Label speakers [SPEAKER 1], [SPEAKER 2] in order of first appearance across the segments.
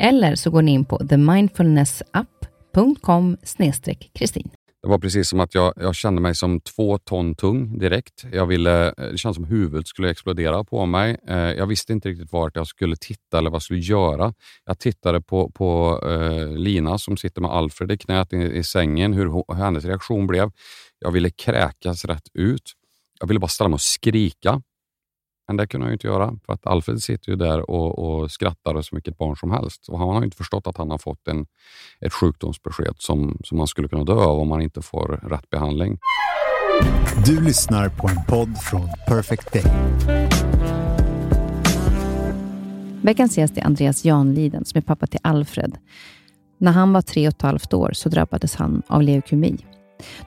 [SPEAKER 1] Eller så går ni in på themindfulnessapp.com kristin.
[SPEAKER 2] Det var precis som att jag, jag kände mig som två ton tung direkt. Jag ville, eh, det kändes som huvudet skulle explodera på mig. Eh, jag visste inte riktigt vart jag skulle titta eller vad jag skulle göra. Jag tittade på, på eh, Lina som sitter med Alfred i knät i, i sängen, hur, hur hennes reaktion blev. Jag ville kräkas rätt ut. Jag ville bara ställa mig och skrika. Men det kunde han ju inte göra, för att Alfred sitter ju där och, och skrattar som vilket barn som helst. Och han har inte förstått att han har fått en, ett sjukdomsbesked som, som man skulle kunna dö av om man inte får rätt behandling.
[SPEAKER 3] Du lyssnar på en podd från Perfect Day.
[SPEAKER 1] Veckans gäst är Andreas Janliden som är pappa till Alfred. När han var tre och ett halvt år så drabbades han av leukemi.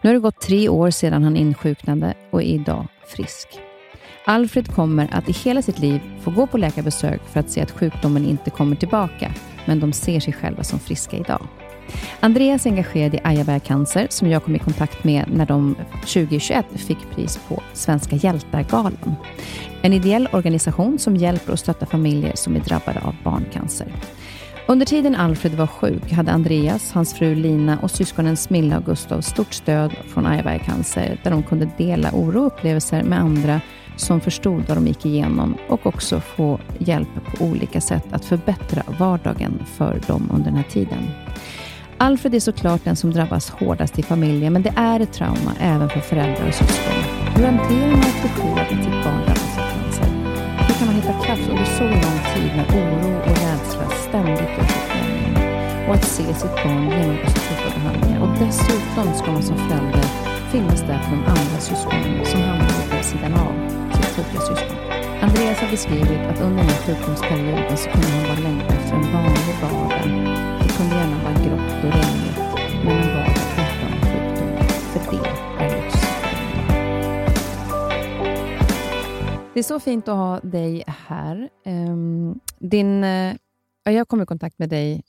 [SPEAKER 1] Nu har det gått tre år sedan han insjuknade och är idag frisk. Alfred kommer att i hela sitt liv få gå på läkarbesök för att se att sjukdomen inte kommer tillbaka, men de ser sig själva som friska idag. Andreas är engagerad i Ajaberg Cancer som jag kom i kontakt med när de 2021 fick pris på Svenska hjältar-galan. En ideell organisation som hjälper och stöttar familjer som är drabbade av barncancer. Under tiden Alfred var sjuk hade Andreas, hans fru Lina och syskonen Smilla och Gustav stort stöd från Ajaberg Cancer där de kunde dela oro och upplevelser med andra som förstod vad de gick igenom och också få hjälp på olika sätt att förbättra vardagen för dem under den här tiden. Alfred är såklart den som drabbas hårdast i familjen, men det är ett trauma även för föräldrar och syskon. Hur hanterar man ett besked att sitt barn drabbas av cancer? Hur kan man hitta kraft under så lång tid när oro och rädsla ständigt gör sig Och att se sitt barn genomgå så tuffa behandlingar. Och dessutom ska man som förälder finnas där för de andra syskonen som hamnar vid sidan av sjuka syskon. Andreas har beskrivit att under den här sjukdomsperioden så kunde han bara längta efter en vanlig vardag. Det kunde gärna vara grått och regnigt, men en vardag utan sjukdom. För det är lyx. Det är så fint att ha dig här. Ehm, din, eh, jag kom i kontakt med dig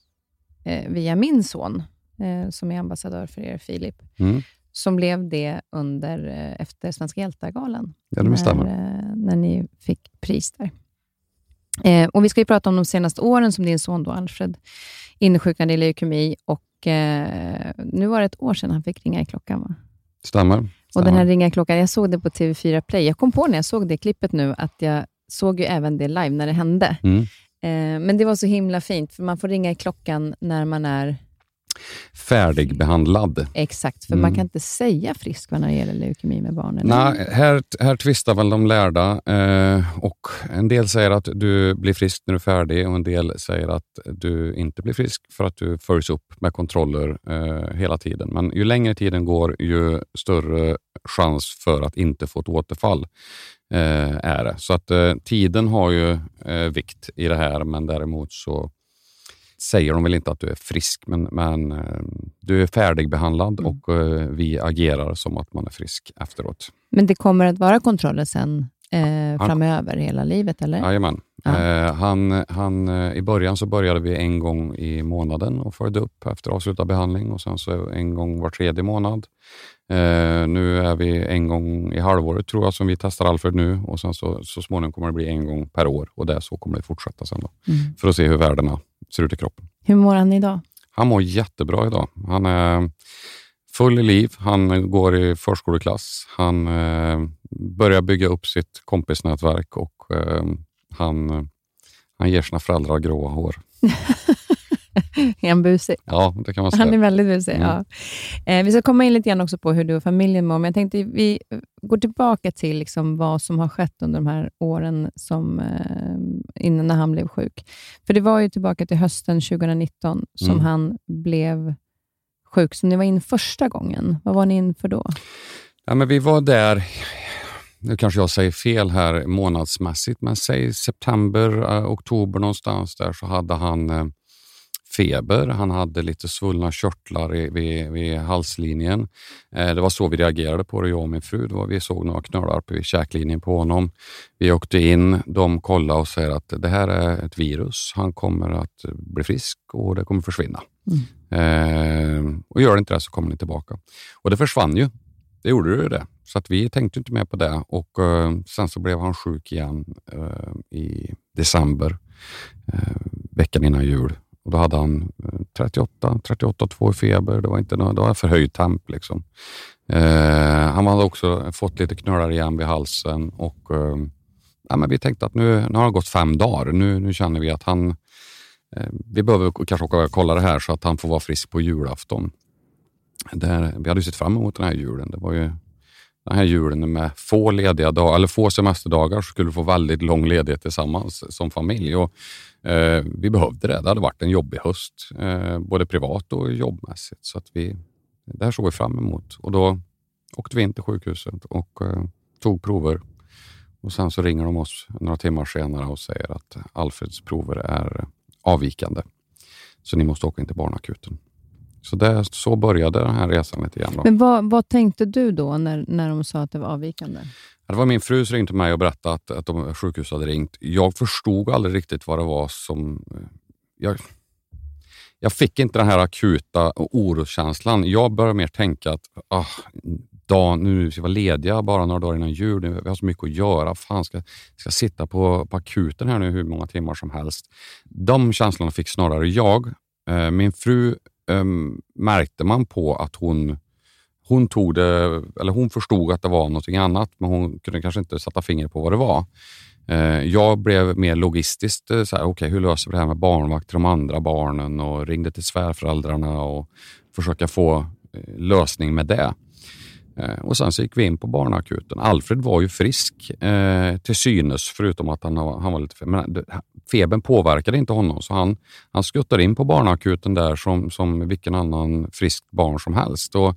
[SPEAKER 1] eh, via min son, eh, som är ambassadör för er, Filip. Mm som blev det under, eh, efter Svenska hjältar-galan.
[SPEAKER 2] Ja, det stämmer.
[SPEAKER 1] När, eh, när ni fick pris där. Eh, och Vi ska ju prata om de senaste åren som din son då, Alfred insjuknade i leukemi. Och, eh, nu var det ett år sedan han fick ringa i klockan, va?
[SPEAKER 2] Stämmer. Stämmer.
[SPEAKER 1] Och den här ringa i klockan, jag såg det på TV4 Play. Jag kom på när jag såg det klippet nu, att jag såg ju även det live när det hände. Mm. Eh, men det var så himla fint, för man får ringa i klockan när man är
[SPEAKER 2] färdigbehandlad.
[SPEAKER 1] Exakt, för mm. man kan inte säga frisk när det gäller leukemi med barn.
[SPEAKER 2] Nej, här, här tvistar väl de lärda. Eh, och en del säger att du blir frisk när du är färdig och en del säger att du inte blir frisk för att du följs upp med kontroller eh, hela tiden. Men ju längre tiden går, ju större chans för att inte få ett återfall eh, är det. Så att eh, tiden har ju eh, vikt i det här, men däremot så säger de väl inte att du är frisk, men, men eh, du är färdigbehandlad mm. och eh, vi agerar som att man är frisk efteråt.
[SPEAKER 1] Men det kommer att vara kontroller sen eh, framöver, han, hela livet? eller?
[SPEAKER 2] Jajamän. Ja. Eh, han, han, eh, I början så började vi en gång i månaden och följde upp efter avslutad behandling och sen så en gång var tredje månad. Eh, nu är vi en gång i halvåret tror jag som vi testar Alfred nu och sen så, så småningom kommer det bli en gång per år och det så kommer det fortsätta sen då, mm. för att se hur värdena ser ut i kroppen.
[SPEAKER 1] Hur mår han idag?
[SPEAKER 2] Han mår jättebra idag. Han är full i liv. Han går i förskoleklass. Han, eh, börjar bygga upp sitt kompisnätverk och eh, han, han ger sina föräldrar gråa hår.
[SPEAKER 1] är han busig?
[SPEAKER 2] Ja, det kan man säga.
[SPEAKER 1] Han är väldigt busig, mm. ja. Eh, vi ska komma in lite grann också på hur du och familjen mår, men jag tänkte vi går tillbaka till liksom vad som har skett under de här åren som, eh, innan när han blev sjuk. För det var ju tillbaka till hösten 2019 som mm. han blev sjuk, så ni var in första gången. Vad var ni in för då?
[SPEAKER 2] Ja, men vi var där, nu kanske jag säger fel här månadsmässigt, men säg september, eh, oktober någonstans där så hade han eh, feber, han hade lite svullna körtlar vid, vid halslinjen. Eh, det var så vi reagerade på det, jag och min fru. Var, vi såg några knölar på käklinjen på honom. Vi åkte in, de kollade och säger att det här är ett virus. Han kommer att bli frisk och det kommer försvinna. Mm. Eh, och gör det inte det så kommer ni tillbaka. Och det försvann ju. Det gjorde ju det. Så att vi tänkte inte mer på det och eh, sen så blev han sjuk igen eh, i december, eh, veckan innan jul. Och då hade han eh, 38, 38,2 i feber. Det var, inte någon, det var förhöjd temp. Liksom. Eh, han hade också fått lite knölar igen vid halsen och eh, ja, men vi tänkte att nu, nu har det gått fem dagar. Nu, nu känner vi att han, eh, vi behöver kanske åka och kolla det här så att han får vara frisk på julafton. Här, vi hade sett fram emot den här julen. Det var ju den här julen med få lediga dagar, eller få semesterdagar, så skulle vi få väldigt lång ledighet tillsammans som familj. Och, eh, vi behövde det. Det hade varit en jobbig höst, eh, både privat och jobbmässigt. Så att vi, det här såg vi fram emot. Och då åkte vi in till sjukhuset och eh, tog prover. Och Sen så ringer de oss några timmar senare och säger att Alfreds prover är avvikande. Så ni måste åka in till barnakuten. Så, det, så började den här resan lite grann. Då.
[SPEAKER 1] Men vad, vad tänkte du då när, när de sa att det var avvikande?
[SPEAKER 2] Det var min fru som ringde mig och berättade att, att de sjukhus hade ringt. Jag förstod aldrig riktigt vad det var som... Jag, jag fick inte den här akuta oroskänslan. Jag började mer tänka att ah, dag, nu ska vi vara lediga bara några dagar innan jul. Vi har så mycket att göra. Fan, ska, ska sitta på, på akuten här nu hur många timmar som helst. De känslorna fick snarare jag. Eh, min fru um, märkte man på att hon, hon, tog det, eller hon förstod att det var någonting annat, men hon kunde kanske inte sätta fingret på vad det var. Uh, jag blev mer logistiskt, eh, så här, okay, hur löser vi det här med barnvakt till de andra barnen och ringde till svärföräldrarna och försöka få eh, lösning med det. Ehm, och Sen så gick vi in på barnakuten. Alfred var ju frisk eh, till synes, förutom att han, han var lite men Febern påverkade inte honom, så han, han skuttade in på barnakuten där som, som vilken annan frisk barn som helst. Och,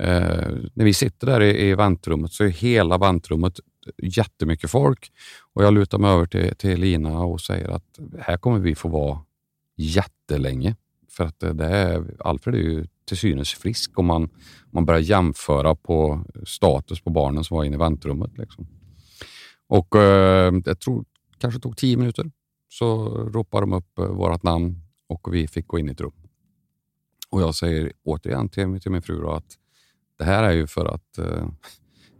[SPEAKER 2] eh, när vi sitter där i, i väntrummet så är hela väntrummet jättemycket folk och jag lutar mig över till, till Lina och säger att här kommer vi få vara jättelänge. För att det är, Alfred är ju till synes frisk om man, man börjar jämföra på status på barnen som var inne i väntrummet. Liksom. Och eh, Jag tror kanske tog tio minuter så ropade de upp eh, vårt namn och vi fick gå in i ett rum. Och Jag säger återigen till, till min fru att det här är ju för att eh,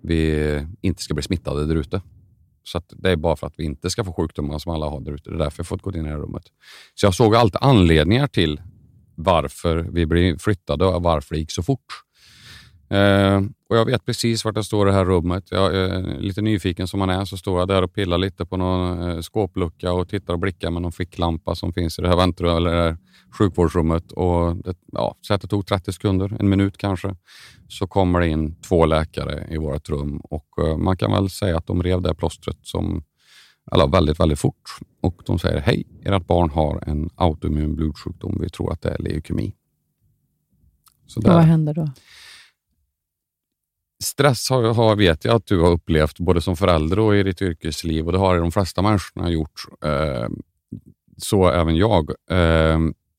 [SPEAKER 2] vi inte ska bli smittade där ute. Så det är bara för att vi inte ska få sjukdomar som alla har där ute. Det är därför jag fått gå in i det här rummet. Så jag såg alltid anledningar till varför vi blev flyttade och varför det gick så fort. Eh, och Jag vet precis vart jag står i det här rummet. Jag är lite nyfiken som man är så står jag där och pillar lite på någon eh, skåplucka och tittar och blickar med någon ficklampa som finns i det här väntrummet eller det här sjukvårdsrummet. Och det, ja, så att det tog 30 sekunder, en minut kanske, så kommer det in två läkare i vårt rum och eh, man kan väl säga att de rev det plåstret som eller väldigt, väldigt fort. Och de säger hej, ert barn har en autoimmun blodsjukdom. Vi tror att det är leukemi.
[SPEAKER 1] Så där. vad händer då?
[SPEAKER 2] Stress har, har, vet jag att du har upplevt både som förälder och i ditt yrkesliv och det har de flesta människorna gjort. Eh, så även jag. Eh,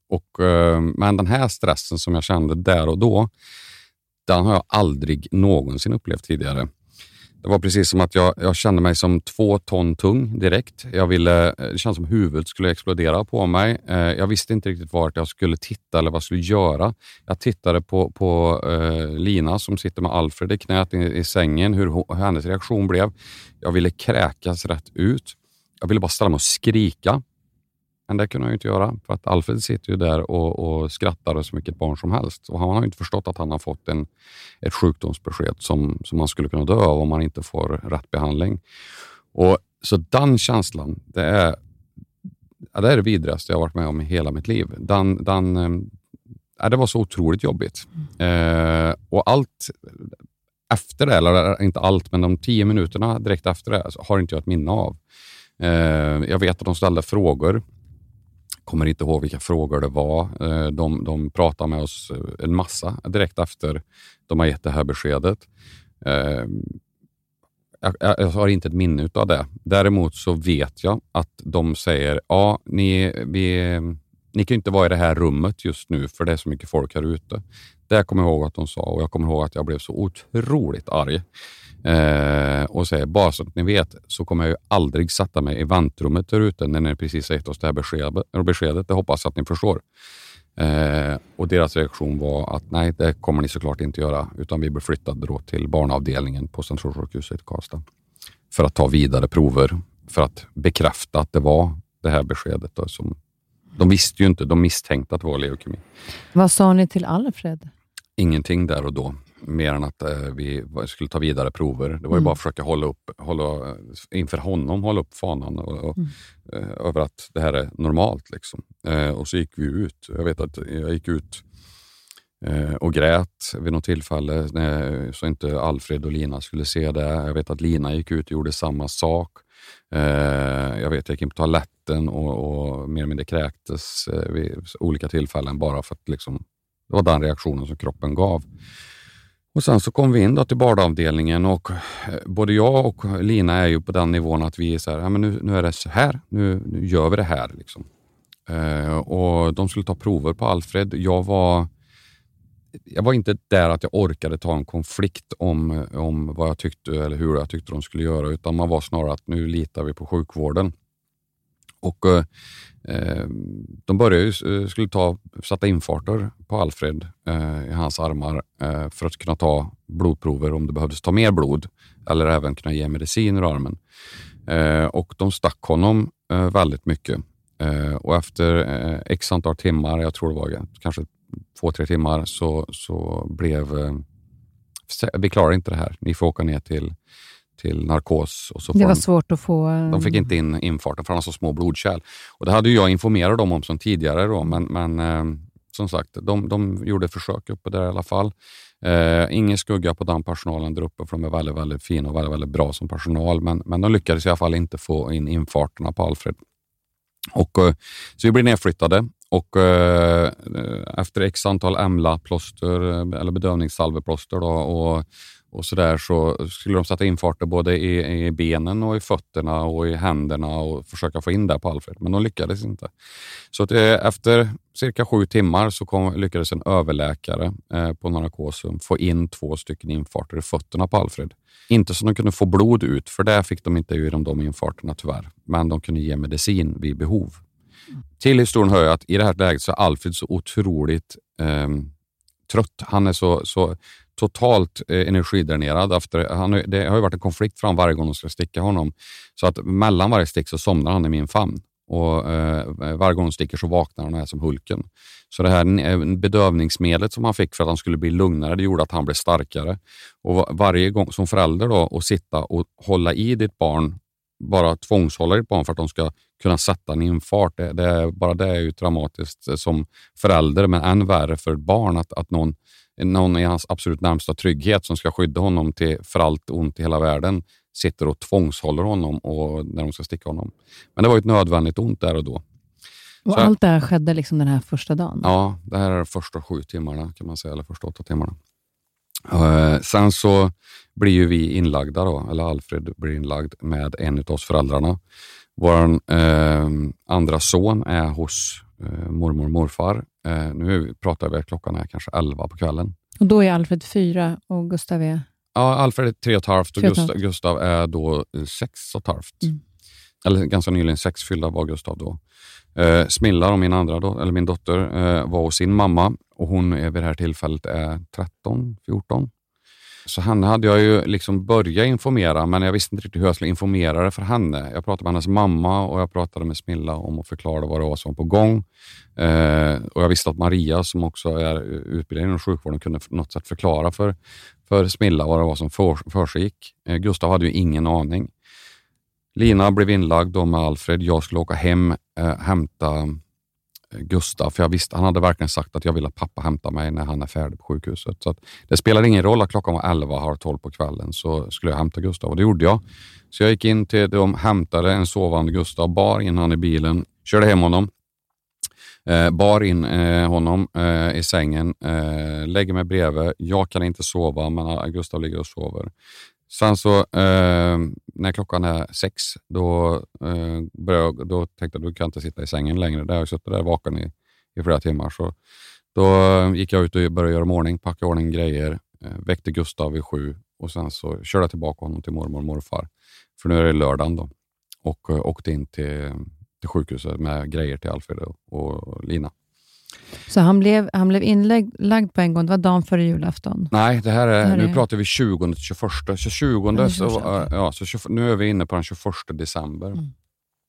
[SPEAKER 2] och, eh, men den här stressen som jag kände där och då, den har jag aldrig någonsin upplevt tidigare. Det var precis som att jag, jag kände mig som två ton tung direkt. Jag ville, eh, det kändes som huvudet skulle explodera på mig. Eh, jag visste inte riktigt vart jag skulle titta eller vad jag skulle göra. Jag tittade på, på eh, Lina som sitter med Alfred i knät i, i sängen, hur, hur hennes reaktion blev. Jag ville kräkas rätt ut. Jag ville bara ställa mig och skrika. Men det kunde han ju inte göra för att Alfred sitter ju där och, och skrattar som vilket barn som helst. Och han har inte förstått att han har fått en, ett sjukdomsbesked som, som man skulle kunna dö av om man inte får rätt behandling. Och, så den känslan, det är, ja, det är det vidrigaste jag varit med om i hela mitt liv. Den, den, ehm, ja, det var så otroligt jobbigt. Eh, och allt efter det, eller inte allt, men de tio minuterna direkt efter det har inte jag ett minne av. Eh, jag vet att de ställde frågor. Kommer inte ihåg vilka frågor det var. Eh, de, de pratade med oss eh, en massa direkt efter de har gett det här beskedet. Eh, jag, jag, har inte ett minne av det. Däremot så vet jag att de säger, ja, ni, vi, ni kan inte vara i det här rummet just nu för det är så mycket folk här ute. Det kommer jag ihåg att de sa och jag kommer ihåg att jag blev så otroligt arg. Eh, och säger, bara så att ni vet så kommer jag ju aldrig sätta mig i väntrummet där ute när ni precis har gett oss det här beskedet. beskedet. Det hoppas att ni förstår. Eh, och Deras reaktion var att nej, det kommer ni såklart inte göra, utan vi blir flyttade då till barnavdelningen på Centralsjukhuset i Karlstad för att ta vidare prover för att bekräfta att det var det här beskedet. Då, som, de visste ju inte, de misstänkte att det var leukemi.
[SPEAKER 1] Vad sa ni till Alfred?
[SPEAKER 2] Ingenting där och då mer än att eh, vi skulle ta vidare prover. Det var ju mm. bara att försöka hålla upp, hålla, inför honom hålla upp fanan och, och, mm. eh, över att det här är normalt. Liksom. Eh, och så gick vi ut. Jag vet att jag gick ut eh, och grät vid något tillfälle så inte Alfred och Lina skulle se det. Jag vet att Lina gick ut och gjorde samma sak. Eh, jag vet att jag gick in på toaletten och, och mer eller mindre kräktes eh, vid olika tillfällen bara för att liksom, det var den reaktionen som kroppen gav. Och Sen så kom vi in då till barnavdelningen och eh, både jag och Lina är ju på den nivån att vi är så här, ja, men nu, nu är det så här, nu, nu gör vi det här. Liksom. Eh, och De skulle ta prover på Alfred. Jag var, jag var inte där att jag orkade ta en konflikt om, om vad jag tyckte eller hur jag tyckte de skulle göra, utan man var snarare att nu litar vi på sjukvården. Och eh, eh, de började ju, eh, skulle ta, sätta infarter på Alfred eh, i hans armar eh, för att kunna ta blodprover om det behövdes ta mer blod eller även kunna ge medicin ur armen. Eh, och de stack honom eh, väldigt mycket. Eh, och efter x antal timmar, jag tror det var kanske två, tre timmar, så, så blev vi klarar inte det här. Ni får åka ner till till narkos. Och så
[SPEAKER 1] det var de, svårt att få...
[SPEAKER 2] De fick inte in infarten för han har så små blodkärl. Och det hade jag informerat dem om som tidigare, då, men, men eh, som sagt, de, de gjorde försök uppe där i alla fall. Eh, ingen skugga på den personalen där uppe, för de är väldigt, väldigt fina och väldigt, väldigt bra som personal, men, men de lyckades i alla fall inte få in infarterna på Alfred. Och, eh, så vi blev nedflyttade och eh, efter x antal EMLA-plåster, eh, eller bedövningssalveplåster och och så där så skulle de sätta infarter både i, i, benen och i fötterna och i händerna och försöka få in det på Alfred, men de lyckades inte. Så att, eh, efter cirka sju timmar så kom, lyckades en överläkare eh, på narkosen få in två stycken infarter i fötterna på Alfred. Inte så de kunde få blod ut, för det fick de inte ur de infarterna tyvärr, men de kunde ge medicin vid behov. Till historien hör jag att i det här läget så är Alfred så otroligt eh, trött. Han är så, så totalt eh, energidränerad. Efter, han, det har ju varit en konflikt för honom varje gång de ska sticka honom. Så att mellan varje stick så somnar han i min famn. Och eh, Varje gång de sticker så vaknar han och är som Hulken. Så det här eh, bedövningsmedlet som han fick för att han skulle bli lugnare, det gjorde att han blev starkare. Och Varje gång som förälder då, att sitta och hålla i ditt barn, bara tvångshålla ditt barn för att de ska kunna sätta en infart, det, det, bara det är ju traumatiskt som förälder, men än värre för ett barn att, att någon någon i hans absolut närmsta trygghet som ska skydda honom till, för allt ont i hela världen sitter och tvångshåller honom och, när de ska sticka honom. Men det var ett nödvändigt ont där och då.
[SPEAKER 1] Och Så, allt det här skedde liksom den här första dagen?
[SPEAKER 2] Ja, det här är de första sju timmarna kan man säga, eller första åtta timmarna. Uh, sen så blir ju vi inlagda, då, eller Alfred blir inlagd med en av oss föräldrarna. Vår uh, andra son är hos uh, mormor och morfar Eh, nu pratar vi, klockan är kanske 11 på kvällen.
[SPEAKER 1] Och då är Alfred fyra och Gustav är?
[SPEAKER 2] Ja, Alfred är tre och ett halvt och Gustav, Gustav är då sex och ett halvt. Mm. Eller ganska nyligen sex fyllda var Gustav då. Eh, Smilla, och min, andra do- eller min dotter, eh, var hos sin mamma och hon är vid det här tillfället är 13, 14. Så henne hade jag ju liksom börjat informera, men jag visste inte riktigt hur jag skulle informera det för henne. Jag pratade med hennes mamma och jag pratade med Smilla om att förklara vad det var som var på gång. Eh, och Jag visste att Maria, som också är utbildad inom sjukvården, kunde på något sätt förklara för, för Smilla vad det var som för, försiggick. Eh, Gustav hade ju ingen aning. Lina blev inlagd då med Alfred. Jag skulle åka hem, eh, hämta eh, Gustav, för jag visste, han hade verkligen sagt att jag vill att pappa hämtar mig när han är färdig på sjukhuset. Så det spelade ingen roll att klockan var 11, halv 12 på kvällen, så skulle jag hämta Gustav och det gjorde jag. Så jag gick in till dem, hämtade en sovande Gustav, bar in honom i bilen, körde hem honom, eh, bar in eh, honom eh, i sängen, eh, lägger mig bredvid. Jag kan inte sova, men Gustav ligger och sover. Sen så eh, när klockan är sex, då, eh, började, då tänkte jag att du kan inte sitta i sängen längre. Där har jag suttit där vaken i, i flera timmar. Så då eh, gick jag ut och började göra ordning, packa ordning grejer, eh, väckte Gustav vid sju och sen så körde jag tillbaka honom till mormor och morfar. För nu är det lördagen då. Och eh, åkte in till, till sjukhuset med grejer till Alfred och Lina.
[SPEAKER 1] Så han blev, han blev inlagd på en gång, det var dagen före julafton?
[SPEAKER 2] Nej, det här är, det här nu är... pratar vi 20 till 21. Så 20, så, ja, så 20, nu är vi inne på den 21 december. Mm.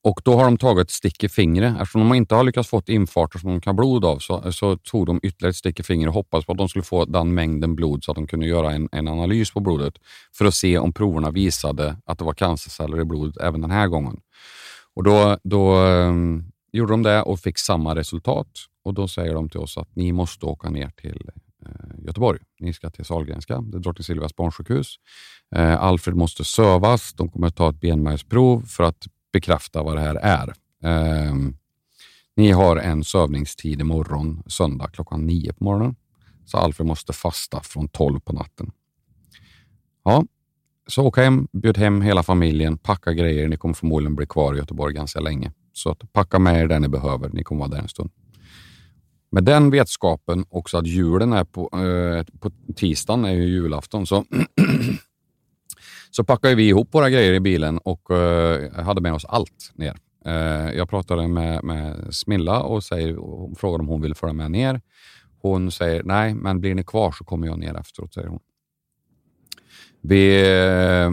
[SPEAKER 2] Och Då har de tagit ett stick i fingret. Eftersom de inte har lyckats få infarter som de kan blod av så, så tog de ytterligare ett stick i fingret och hoppades på att de skulle få den mängden blod så att de kunde göra en, en analys på blodet för att se om proverna visade att det var cancerceller i blodet även den här gången. Och Då, då um, gjorde de det och fick samma resultat. Och Då säger de till oss att ni måste åka ner till eh, Göteborg. Ni ska till Sahlgrenska, det är Drottning Silvias barnsjukhus. Eh, Alfred måste sövas. De kommer att ta ett benmärgsprov för att bekräfta vad det här är. Eh, ni har en sövningstid imorgon, söndag klockan nio på morgonen. Så Alfred måste fasta från tolv på natten. Ja, så åk hem, bjud hem hela familjen, packa grejer. Ni kommer förmodligen bli kvar i Göteborg ganska länge. Så att packa med er det ni behöver. Ni kommer vara där en stund. Med den vetskapen också att julen är på, eh, på tisdagen, är ju julafton, så, så packade vi ihop våra grejer i bilen och eh, hade med oss allt ner. Eh, jag pratade med, med Smilla och, säger, och frågade om hon ville följa med ner. Hon säger nej, men blir ni kvar så kommer jag ner efteråt, säger hon. Vi eh,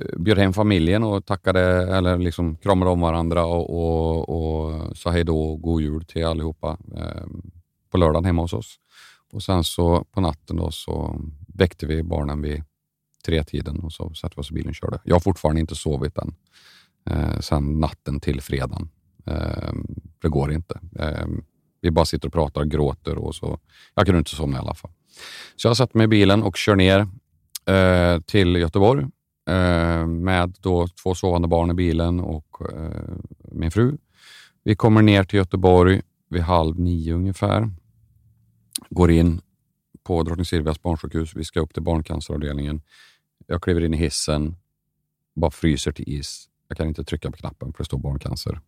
[SPEAKER 2] Eh, bjöd hem familjen och tackade, eller liksom kramade om varandra och, och, och sa hej då och god jul till allihopa eh, på lördagen hemma hos oss. Och sen så på natten då så väckte vi barnen vid tretiden och så satte vi oss i bilen och körde. Jag har fortfarande inte sovit än eh, sen natten till fredagen. Eh, det går inte. Eh, vi bara sitter och pratar och gråter och så. Jag kunde inte somna i alla fall. Så jag satte mig i bilen och kör ner eh, till Göteborg Eh, med då två sovande barn i bilen och eh, min fru. Vi kommer ner till Göteborg vid halv nio ungefär. Går in på Drottning Silvias barnsjukhus. Vi ska upp till barncanceravdelningen. Jag kliver in i hissen, bara fryser till is. Jag kan inte trycka på knappen för det står barncancer.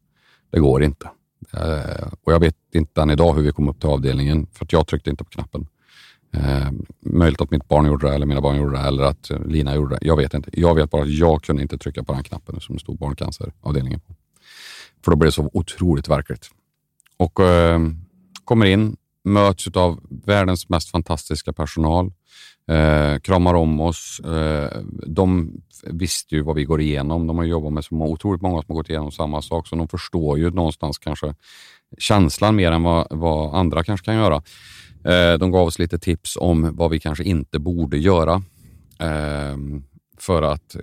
[SPEAKER 2] Det går inte. Eh, och Jag vet inte än idag hur vi kom upp till avdelningen, för att jag tryckte inte på knappen. Eh, möjligt att mitt barn gjorde det, eller mina barn gjorde det, eller att eh, Lina gjorde det. Jag vet inte. Jag vet bara att jag kunde inte trycka på den knappen som det stod barncanceravdelningen på. För då blev det så otroligt verkligt. Och eh, kommer in, möts av världens mest fantastiska personal, eh, kramar om oss. Eh, de visste ju vad vi går igenom. De har jobbat med så otroligt många som har gått igenom samma sak, så de förstår ju någonstans kanske känslan mer än vad, vad andra kanske kan göra. Eh, de gav oss lite tips om vad vi kanske inte borde göra eh, för att eh,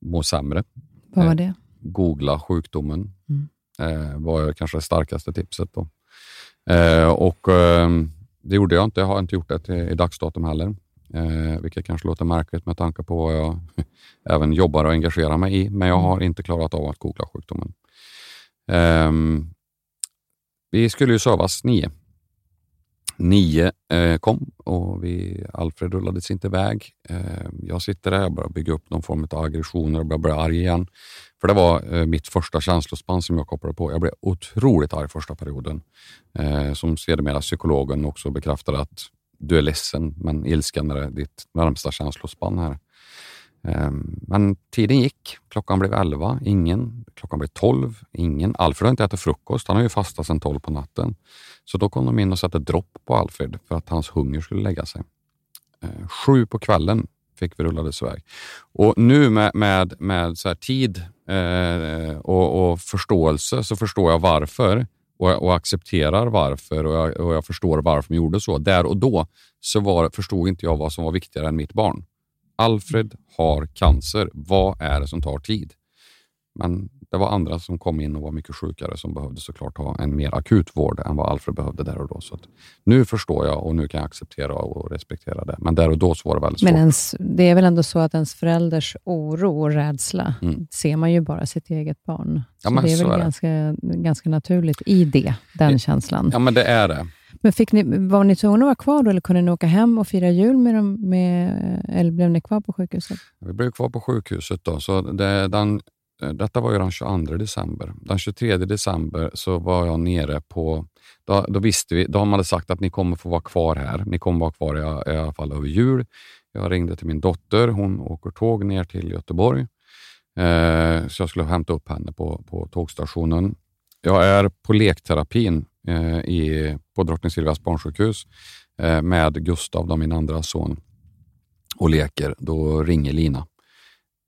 [SPEAKER 2] må sämre.
[SPEAKER 1] Vad var det?
[SPEAKER 2] Googla sjukdomen mm. var kanske det starkaste tipset. Då. Och ehm, Det gjorde jag inte. Jag har inte gjort det i dagsdatum heller. Vilket kanske låter märkligt med tanke på vad jag även jobbar och engagerar mig i, men jag mm. har inte klarat av att googla sjukdomen. Eh, vi skulle ju sövas nio Nio eh, kom och vi, Alfred rullades inte iväg. Eh, jag sitter där, och börjar bygga upp någon form av aggressioner och börjar bli arg igen. För det var eh, mitt första känslospann som jag kopplade på. Jag blev otroligt arg första perioden. Eh, som sedermera psykologen också bekräftade att du är ledsen, men ilskan är ditt närmsta känslospann här. Ehm, men tiden gick. Klockan blev elva, ingen. Klockan blev tolv, ingen. Alfred har inte ätit frukost. Han har ju fastat sedan tolv på natten. Så då kom de in och satte dropp på Alfred för att hans hunger skulle lägga sig. Ehm, sju på kvällen fick vi rullades iväg. Och nu med, med, med så tid eh, och, och, förståelse så förstår jag varför och, och accepterar varför och jag, och jag, förstår varför de gjorde så. Där och då så var, förstod inte jag vad som var viktigare än mitt barn. Alfred har cancer. Vad är det som tar tid? Men det var andra som kom in och var mycket sjukare som behövde såklart ha en mer akut vård än vad Alfred behövde där och då. Så nu förstår jag och nu kan jag acceptera och respektera det. Men där och då så var det väldigt svårt.
[SPEAKER 1] Men ens, det är väl ändå så att ens förälders oro och rädsla mm. ser man ju bara sitt eget barn. Så ja, det är väl är ganska, det. ganska naturligt i det, den känslan.
[SPEAKER 2] Ja, men det är det.
[SPEAKER 1] Men fick ni, var ni tvungna att vara kvar då, eller kunde ni åka hem och fira jul med dem? Med, eller blev ni kvar på sjukhuset?
[SPEAKER 2] Vi blev kvar på sjukhuset. Då, så det, den detta var ju den 22 december. Den 23 december så var jag nere på... Då, då visste vi, då har man sagt att ni kommer få vara kvar här. Ni kommer vara kvar i, i alla fall över jul. Jag ringde till min dotter. Hon åker tåg ner till Göteborg. Eh, så jag skulle hämta upp henne på, på tågstationen. Jag är på lekterapin eh, i, på Drottning Silvias barnsjukhus eh, med Gustav, då, min andra son, och leker. Då ringer Lina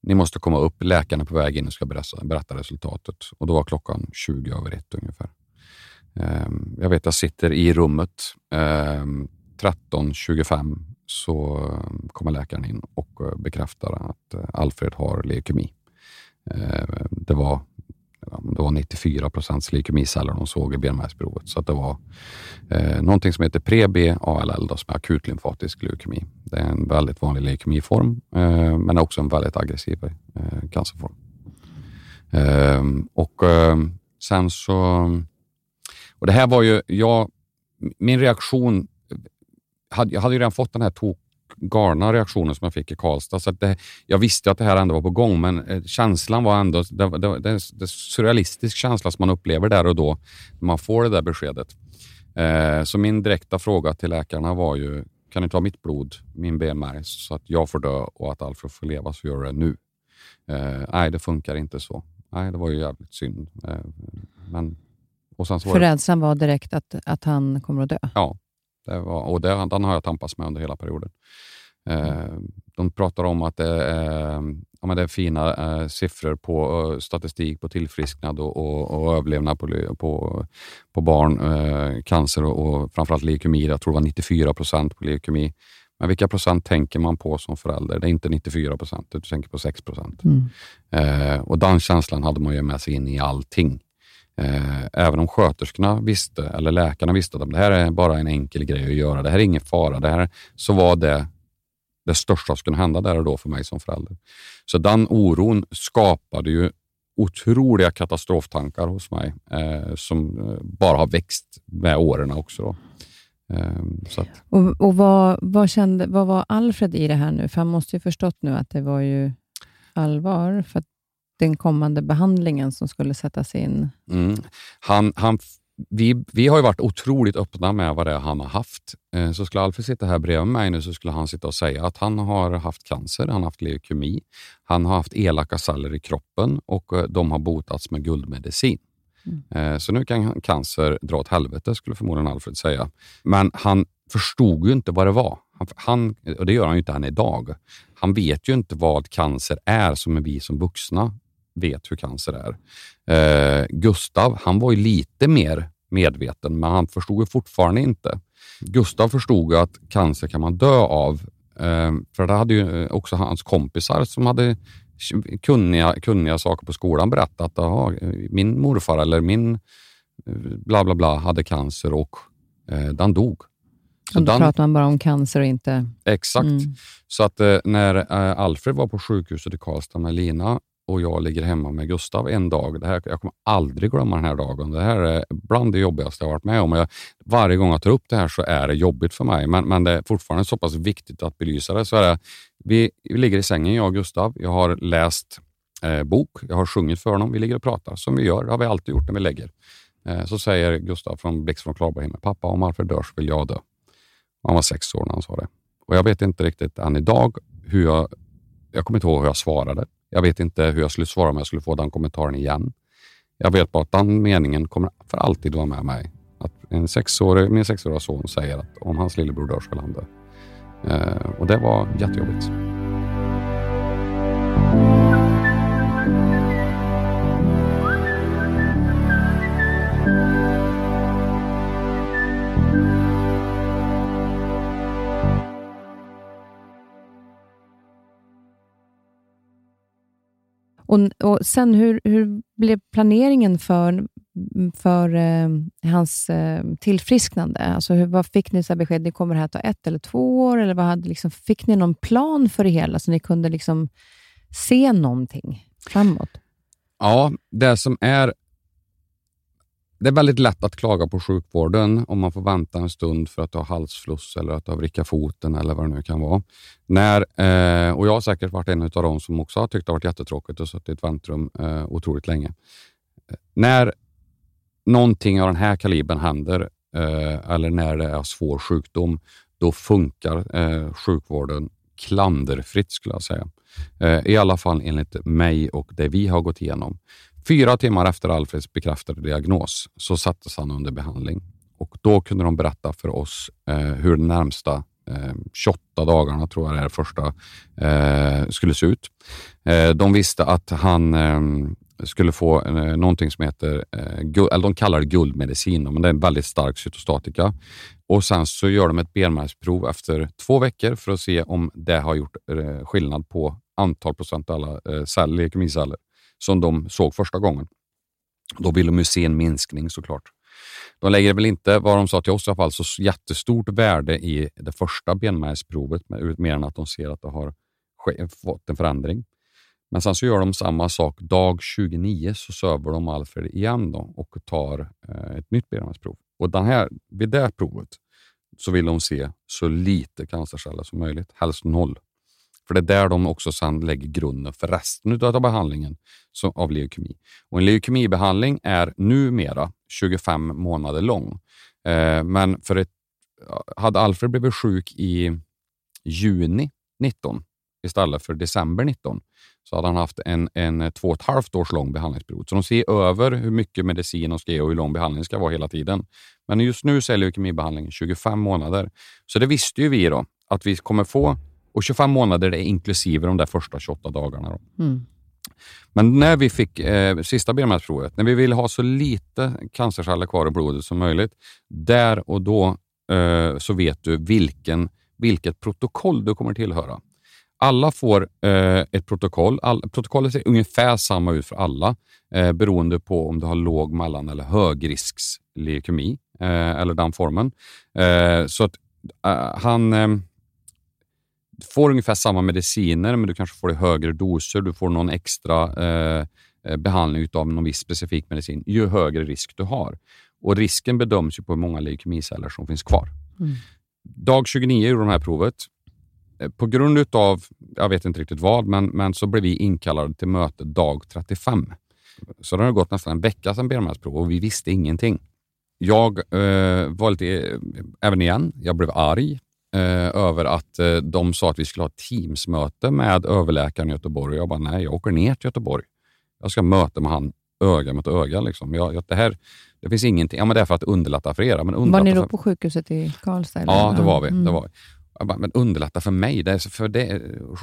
[SPEAKER 2] ni måste komma upp, läkarna på väg in och ska berätta, berätta resultatet. Och Då var klockan 20 över ett ungefär. Eh, jag vet jag sitter i rummet. Ehm, um, 13.25 så eh, kommer läkaren in och eh, bekräftar att eh, Alfred har leukemi. Ehm, det var det var 94 procents leukemiceller de såg i benmärgsprovet. Så det var eh, någonting som heter pre-B-ALL, som är akut lymfatisk leukemi. Det är en väldigt vanlig leukemiform, eh, men också en väldigt aggressiv eh, cancerform. Eh, och eh, sen så... Och det här var ju, jag, min reaktion jag hade ju redan fått den här tok, galna reaktionen som jag fick i Karlstad. Så det, jag visste att det här ändå var på gång, men eh, känslan var ändå... Det, det, det, är en surrealistisk känsla som man upplever där och då, när man får det där beskedet. Eh, så min direkta fråga till läkarna var ju, kan ni ta mitt blod, min benmärg, så att jag får dö och att Alfred får leva, så gör det nu. Eh, nej, det funkar inte så. Nej, det var ju jävligt synd. Eh, men, och sen så
[SPEAKER 1] För rädslan var direkt att, att han kommer att dö?
[SPEAKER 2] Ja, det var, och det, den har jag tampats med under hela perioden. Eh, de pratar om att det är, ja, men det är fina eh, siffror på uh, statistik på tillfrisknad och, och, och överlevnad på, på, på barn, eh, cancer och, och framförallt leukemi. Jag tror det var 94 procent på leukemi. Men vilka procent tänker man på som förälder? Det är inte 94 procent, du tänker på 6 procent. Mm. Eh, och den känslan hade man ju med sig in i allting. Eh, även om sköterskorna visste, eller läkarna visste att det här är bara en enkel grej att göra. Det här är ingen fara. Det här, så var det det största som kunde hända där och då för mig som förälder. Så den oron skapade ju otroliga katastroftankar hos mig eh, som eh, bara har växt med åren också.
[SPEAKER 1] Eh, att... Och, och vad, vad, kände, vad var Alfred i det här nu? För han måste ju förstått nu att det var ju allvar. För den kommande behandlingen som skulle sättas in?
[SPEAKER 2] Mm. Han, han, vi, vi har ju varit otroligt öppna med vad det är han har haft. Eh, så skulle Alfred sitta här bredvid mig nu så skulle han sitta och säga att han har haft cancer, han har haft leukemi, han har haft elaka celler i kroppen och eh, de har botats med guldmedicin. Mm. Eh, så nu kan cancer dra åt helvete, skulle förmodligen Alfred säga. Men han förstod ju inte vad det var. Han, och det gör han ju inte än idag. Han vet ju inte vad cancer är som vi som vuxna vet hur cancer är. Eh, Gustav, han var ju lite mer medveten, men han förstod ju fortfarande inte. Gustav förstod att cancer kan man dö av. Eh, för det hade ju också hans kompisar som hade kunniga, kunniga saker på skolan berättat. Aha, min morfar eller min eh, bla bla bla hade cancer och eh, den dog.
[SPEAKER 1] Så då den, pratar man bara om cancer och inte...
[SPEAKER 2] Exakt. Mm. Så att eh, när eh, Alfred var på sjukhuset i Karlstad med Lina och jag ligger hemma med Gustav en dag. Det här, jag kommer aldrig glömma den här dagen. Det här är bland det jobbigaste jag varit med om. Jag, varje gång jag tar upp det här så är det jobbigt för mig, men, men det är fortfarande så pass viktigt att belysa det. Så är det vi, vi ligger i sängen, jag och Gustav. Jag har läst eh, bok, jag har sjungit för honom. Vi ligger och pratar som vi gör. Det har vi alltid gjort när vi lägger. Eh, så säger Gustav från Blixt från Klarberg himmel, pappa om Alfred dör så vill jag dö. Han var sex år när han sa det. Och Jag vet inte riktigt än idag hur jag... Jag kommer inte ihåg hur jag svarade. Jag vet inte hur jag skulle svara om jag skulle få den kommentaren igen. Jag vet bara att den meningen kommer för alltid vara med mig. Att en sexårig, min sexåriga son säger att om hans lillebror dör så vill han dö. Eh, och det var jättejobbigt.
[SPEAKER 1] Och, och sen, hur, hur blev planeringen för, för eh, hans eh, tillfrisknande? Alltså, hur, vad fick ni så besked? Ni kommer det här ta ett eller två år? Eller vad hade, liksom, fick ni någon plan för det hela, så ni kunde liksom se någonting framåt?
[SPEAKER 2] Ja, det som är det är väldigt lätt att klaga på sjukvården om man får vänta en stund för att du har halsfluss eller att du har vrickat foten eller vad det nu kan vara. När, eh, och Jag har säkert varit en av dem som också har tyckt det har varit jättetråkigt och suttit i ett väntrum eh, otroligt länge. Eh, när någonting av den här kalibern händer eh, eller när det är svår sjukdom, då funkar eh, sjukvården klanderfritt skulle jag säga. Eh, I alla fall enligt mig och det vi har gått igenom. Fyra timmar efter Alfreds bekräftade diagnos så sattes han under behandling och då kunde de berätta för oss eh, hur de närmsta eh, 28 dagarna, tror jag det är, första eh, skulle se ut. Eh, de visste att han eh, skulle få eh, någonting som heter, eh, eller de kallar det guldmedicin, men det är en väldigt stark cytostatika. Och Sen så gör de ett benmärgsprov efter två veckor för att se om det har gjort eh, skillnad på antal procent av alla eh, celler, leukemiceller som de såg första gången. Då vill de ju se en minskning såklart. De lägger väl inte, vad de sa till oss i alla fall, så jättestort värde i det första benmärgsprovet, mer än att de ser att det har fått en förändring. Men sen så gör de samma sak. Dag 29 så söver de Alfred igen då och tar eh, ett nytt benmärgsprov. Och den här, vid det provet så vill de se så lite cancerceller som möjligt, helst noll. För det är där de också sen lägger grunden för resten av behandlingen av leukemi. Och en leukemibehandling är numera 25 månader lång. Eh, men för ett, hade Alfred blivit sjuk i juni 19 istället för december 19 så hade han haft en, en två och ett halvt års lång behandlingsperiod. Så de ser över hur mycket medicin de ska ge och hur lång behandlingen ska vara hela tiden. Men just nu så är leukemibehandlingen 25 månader. Så det visste ju vi då, att vi kommer få och 25 månader är inklusive de där första 28 dagarna. Mm. Men när vi fick eh, sista benmärgsprovet, när vi ville ha så lite cancerceller kvar i blodet som möjligt, där och då eh, så vet du vilken, vilket protokoll du kommer tillhöra. Alla får eh, ett protokoll. All, protokollet ser ungefär samma ut för alla eh, beroende på om du har låg, mellan eller högrisksleukemi eh, eller den formen. Eh, så att eh, han eh, får ungefär samma mediciner, men du kanske får i högre doser. Du får någon extra eh, eh, behandling av någon viss specifik medicin, ju högre risk du har. Och Risken bedöms ju på hur många leukemiceller som finns kvar. Mm. Dag 29 gjorde de här provet. Eh, på grund av, jag vet inte riktigt vad, men, men så blev vi inkallade till möte dag 35. Så det har gått nästan en vecka sedan benmärgsprov och vi visste ingenting. Jag eh, var lite, eh, även igen, jag blev arg eh, över att eh, de sa att vi skulle ha ett Teamsmöte med överläkaren i Göteborg. Jag bara, nej, jag åker ner till Göteborg. Jag ska möta med han öga mot öga. Liksom. Jag, det, här, det finns ingenting. Ja, men det är för att underlätta för er. Men
[SPEAKER 1] var ni då
[SPEAKER 2] för...
[SPEAKER 1] på sjukhuset i Karlstad?
[SPEAKER 2] Eller? Ja, det var vi. Mm. Det var vi. Bara, men underlätta för mig. Det är, för det,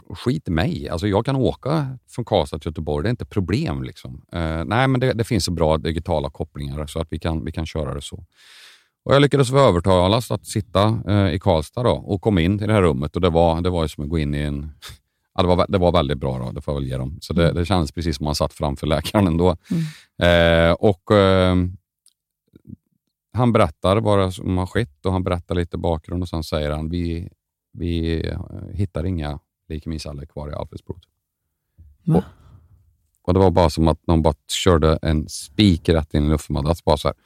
[SPEAKER 2] skit i mig. Alltså jag kan åka från Karlstad till Göteborg. Det är inte problem. Liksom. Uh, nej, men det, det, finns så bra digitala kopplingar så att vi kan, vi kan köra det så. Och jag lyckades övertalas att sitta eh, i Karlstad då, och kom in i det här rummet och det var, det var som att gå in i en... Ja, det, var, det var väldigt bra, då, det får jag väl ge dem. Så det, mm. det kändes precis som att man satt framför läkaren ändå. Mm. Eh, och eh, Han berättar vad som har skett och han berättar lite bakgrund och sen säger han vi, vi hittar inga leukemiceller kvar i Alfreds blod. Och, och, Det var bara som att någon bara körde en spik rätt in i luftmadrass. Bara så här.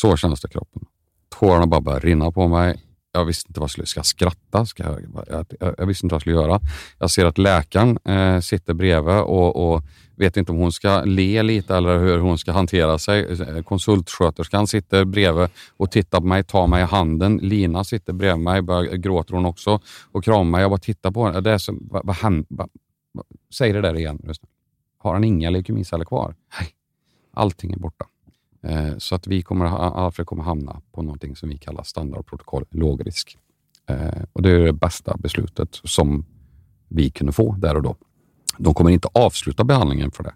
[SPEAKER 2] Så kändes det i kroppen. Tårarna bara började rinna på mig. Jag visste inte vad jag skulle Ska jag skratta? Ska jag, jag, jag, jag visste inte vad jag skulle göra. Jag ser att läkaren eh, sitter bredvid och, och, vet inte om hon ska le lite eller hur hon ska hantera sig. Eh, konsultsköterskan sitter bredvid och tittar på mig, tar mig i handen. Lina sitter bredvid mig, börjar, gråter hon också och kramar mig. Jag bara tittar på henne. Det är som, vad, vad, vad, vad, säg det där igen. Har han inga leukemiceller kvar? Nej, allting är borta. Eh, så att vi kommer, Alfred kommer hamna på någonting som vi kallar standardprotokoll låg risk. Eh, och Det är det bästa beslutet som vi kunde få där och då. De kommer inte avsluta behandlingen för det.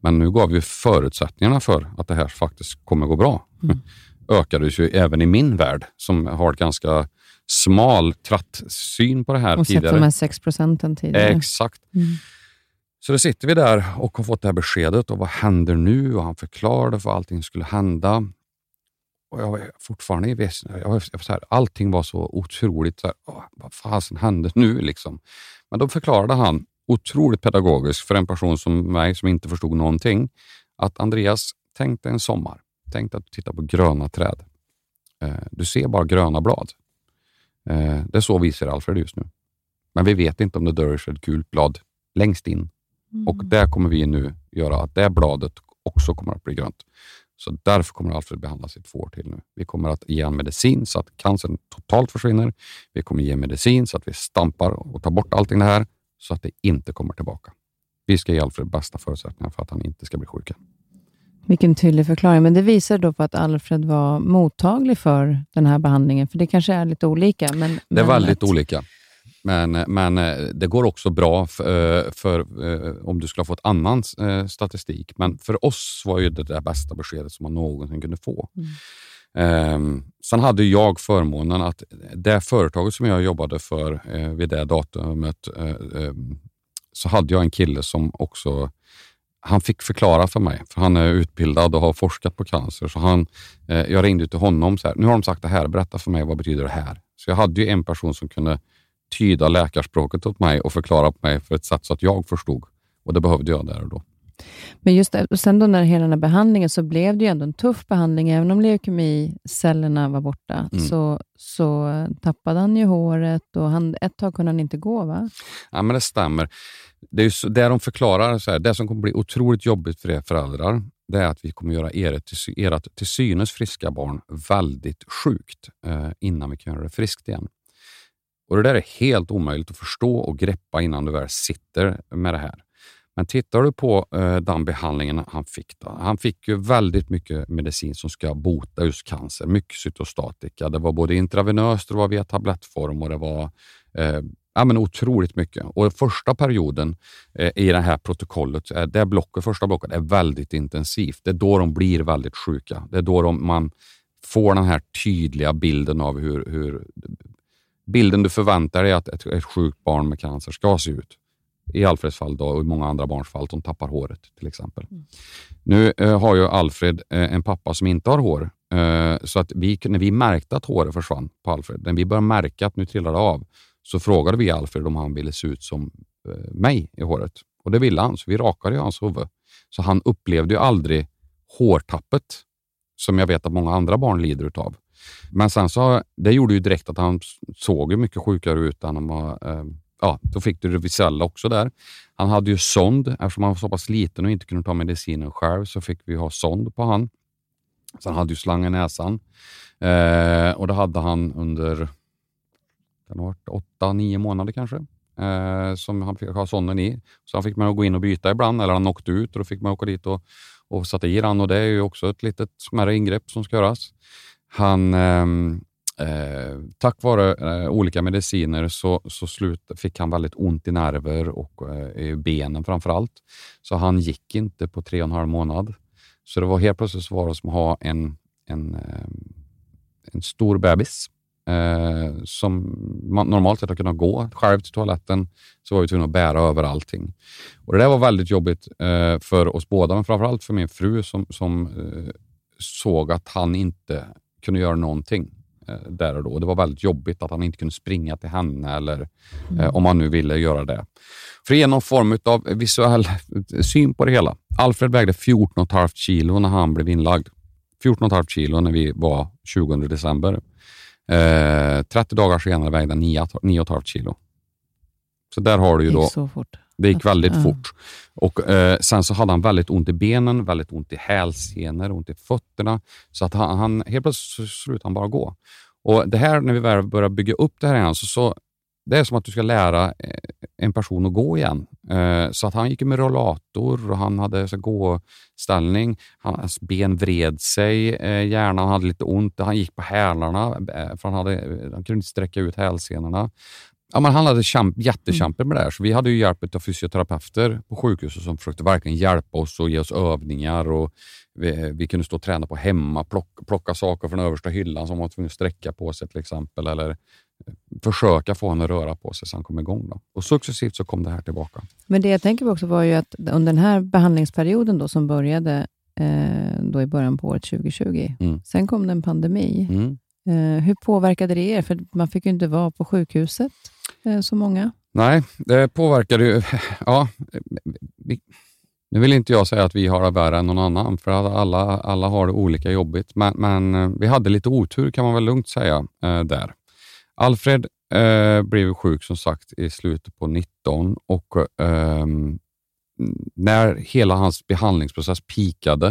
[SPEAKER 2] Men nu gav vi förutsättningarna för att det här faktiskt kommer gå bra. Mm. ökades ju även i min värld som har ett ganska smal, tratt syn på det här
[SPEAKER 1] och
[SPEAKER 2] tidigare.
[SPEAKER 1] Och sett de här 6 procenten tidigare.
[SPEAKER 2] Exakt. Mm. Så då sitter vi där och har fått det här beskedet och vad händer nu? Och han förklarade för allting skulle hända. Och jag var fortfarande i väsen. Jag var, så här, allting var så otroligt, så här, åh, vad fasen hände nu? Liksom. Men då förklarade han otroligt pedagogiskt för en person som mig som inte förstod någonting, att Andreas, tänk dig en sommar. Tänk dig att du tittar på gröna träd. Eh, du ser bara gröna blad. Eh, det är så vi ser Alfred just nu. Men vi vet inte om det dör ett gult blad längst in. Mm. Och där kommer vi nu göra att det bladet också kommer att bli grönt. Så därför kommer Alfred behandlas i två år till nu. Vi kommer att ge honom medicin så att cancern totalt försvinner. Vi kommer ge medicin så att vi stampar och tar bort allting det här så att det inte kommer tillbaka. Vi ska ge Alfred bästa förutsättningar för att han inte ska bli sjuk.
[SPEAKER 1] Vilken tydlig förklaring. Men det visar då på att Alfred var mottaglig för den här behandlingen, för det kanske är lite olika. Men,
[SPEAKER 2] det är väldigt att... olika. Men, men eh, det går också bra för, eh, för, eh, om du skulle ha fått annan statistik. Men för oss var ju det det bästa beskedet som man någonsin kunde få. Mm. Um, sen hade jag förmånen att det företaget som jag jobbade för uh, vid det datumet, uh, um, så hade jag en kille som också han fick förklara för mig, för han är utbildad och har forskat på cancer. Så han, uh, jag ringde till honom så här, nu har de sagt det här, berätta för mig vad betyder det här? Så jag hade ju en person som kunde tyda läkarspråket åt mig och förklara på mig för ett sätt så att jag förstod. Och det behövde jag där och då.
[SPEAKER 1] Men just det, och sen då när hela den här behandlingen så blev det ju ändå en tuff behandling. Även om leukemicellerna var borta mm. så, så tappade han ju håret och han, ett tag kunde han inte gå va?
[SPEAKER 2] Ja, men det stämmer. Det är så, det de förklarar, så här, det som kommer bli otroligt jobbigt för er föräldrar, det är att vi kommer göra ert till, ert till synes friska barn väldigt sjukt eh, innan vi kan göra det friskt igen. Och Det där är helt omöjligt att förstå och greppa innan du väl sitter med det här. Men tittar du på eh, den behandlingen han fick, då, han fick ju väldigt mycket medicin som ska bota just cancer. Mycket cytostatika. Det var både intravenöst, det var via tablettform och det var eh, ja, men otroligt mycket. Och Första perioden eh, i det här protokollet, eh, det blocket, första blocket är väldigt intensivt. Det är då de blir väldigt sjuka. Det är då de, man får den här tydliga bilden av hur, hur bilden du förväntar dig att ett, ett sjukt barn med cancer ska se ut. I Alfreds fall då, och i många andra barns fall, de tappar håret till exempel. Mm. Nu eh, har ju Alfred eh, en pappa som inte har hår, eh, så att vi, när vi märkte att håret försvann på Alfred, när vi började märka att nu trillar det av, så frågade vi Alfred om han ville se ut som eh, mig i håret. Och det ville han, så vi rakade hans huvud. Så han upplevde ju aldrig hårtappet som jag vet att många andra barn lider utav. Men sen så, det gjorde ju direkt att han såg mycket sjukare ut än han var, eh, ja, då fick du det visuella också där. Han hade ju sond. Eftersom han var så pass liten och inte kunde ta medicinen själv så fick vi ha sond på han. Så han hade ju slang i näsan. Eh, och det hade han under åtta, nio månader kanske. Eh, som han fick ha sonden i. Så han fick man gå in och byta ibland, eller han åkte ut och då fick man åka dit och, och sätta i den. Och det är ju också ett litet smärre ingrepp som ska göras. Han, ehm, eh, tack vare eh, olika mediciner så, så slut, fick han väldigt ont i nerver och eh, i benen framför allt. Så han gick inte på tre och en halv månad. Så det var helt plötsligt så var det som att ha en, en, ehm, en stor bebis eh, som man normalt sett har kunnat gå själv till toaletten, så var vi tvungna att bära över allting. Och det där var väldigt jobbigt eh, för oss båda, men framförallt för min fru som, som eh, såg att han inte kunde göra någonting eh, där och då. Det var väldigt jobbigt att han inte kunde springa till henne eller mm. eh, om han nu ville göra det. För att ge någon form av visuell syn på det hela. Alfred vägde 14,5 kilo när han blev inlagd. 14,5 kilo när vi var 20 december. Eh, 30 dagar senare vägde han 9,5 kilo. Så där har du ju då... Det gick
[SPEAKER 1] så fort.
[SPEAKER 2] Det gick väldigt ja. fort. Och, eh, sen så hade han väldigt ont i benen, väldigt ont i hälsenor, ont i fötterna. Så att han, han helt plötsligt slutade han bara gå. Och det här, när vi väl började bygga upp det här igen, så, så det är som att du ska lära eh, en person att gå igen. Eh, så att han gick med rollator och han hade så gåställning. Hans ben vred sig eh, gärna, han hade lite ont. Han gick på hälarna för han, hade, han kunde inte sträcka ut hälsenorna. Ja, men han hade kämp, jättekämpor med det här, så vi hade ju hjälp av fysioterapeuter på sjukhuset som försökte verkligen hjälpa oss och ge oss övningar. Och vi, vi kunde stå och träna på hemma, plocka, plocka saker från översta hyllan som man var tvungen att sträcka på sig till exempel. Eller försöka få honom att röra på sig så han kom igång. Då. Och successivt så kom det här tillbaka.
[SPEAKER 1] Men det jag tänker på också var ju att under den här behandlingsperioden då, som började eh, då i början på året 2020, mm. sen kom det en pandemi. Mm. Eh, hur påverkade det er? För man fick ju inte vara på sjukhuset eh, Eh, så många.
[SPEAKER 2] Nej, det påverkade ju... Ja, vi, nu vill inte jag säga att vi har det värre än någon annan, för alla, alla har det olika jobbigt. Men, men eh, vi hade lite otur kan man väl lugnt säga eh, där. Alfred eh, blev sjuk som sagt i slutet på 19 och eh, när hela hans behandlingsprocess pikade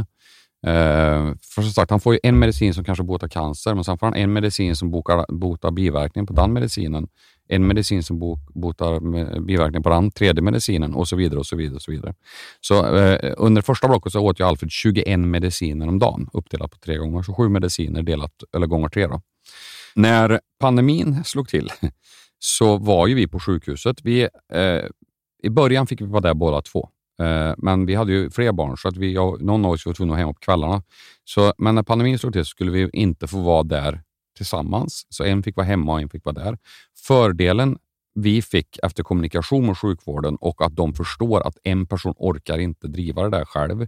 [SPEAKER 2] eh, för som sagt, han får en medicin som kanske botar cancer, men sen får han en medicin som botar, botar biverkning på den medicinen. En medicin som botar biverkningar på den tredje medicinen och så vidare. och Så vidare och så vidare. Så eh, under första blocket så åt jag Alfred 21 mediciner om dagen, uppdelat på tre gånger. Så sju mediciner delat, eller gånger tre. Då. När pandemin slog till så var ju vi på sjukhuset. Vi, eh, I början fick vi vara där båda två, eh, men vi hade ju fler barn så att vi, jag, någon av oss var tvungna att hemma på kvällarna. Så, men när pandemin slog till så skulle vi inte få vara där tillsammans. Så en fick vara hemma och en fick vara där. Fördelen vi fick efter kommunikation med sjukvården och att de förstår att en person orkar inte driva det där själv.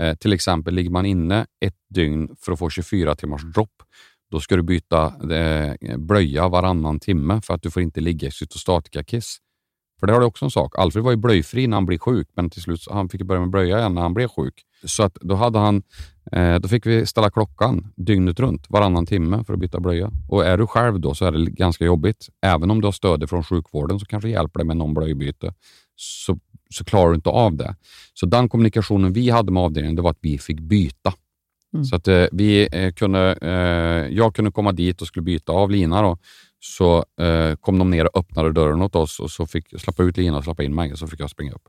[SPEAKER 2] Eh, till exempel ligger man inne ett dygn för att få 24 timmars dropp, då ska du byta eh, blöja varannan timme för att du får inte ligga i cytostatikakiss. För det har du också en sak. Alfred var ju blöjfri när han blev sjuk, men till slut han fick börja med blöja igen när han blev sjuk. Så att då, hade han, eh, då fick vi ställa klockan dygnet runt, varannan timme för att byta blöja. Och är du själv då så är det ganska jobbigt. Även om du har stöd från sjukvården så kanske hjälper det med någon blöjbyte, så, så klarar du inte av det. Så den kommunikationen vi hade med avdelningen det var att vi fick byta. Mm. Så att eh, vi eh, kunde, eh, jag kunde komma dit och skulle byta av lina. Då. Så eh, kom de ner och öppnade dörren åt oss och så fick jag släppa ut lina och släppa in mig. Så fick jag springa upp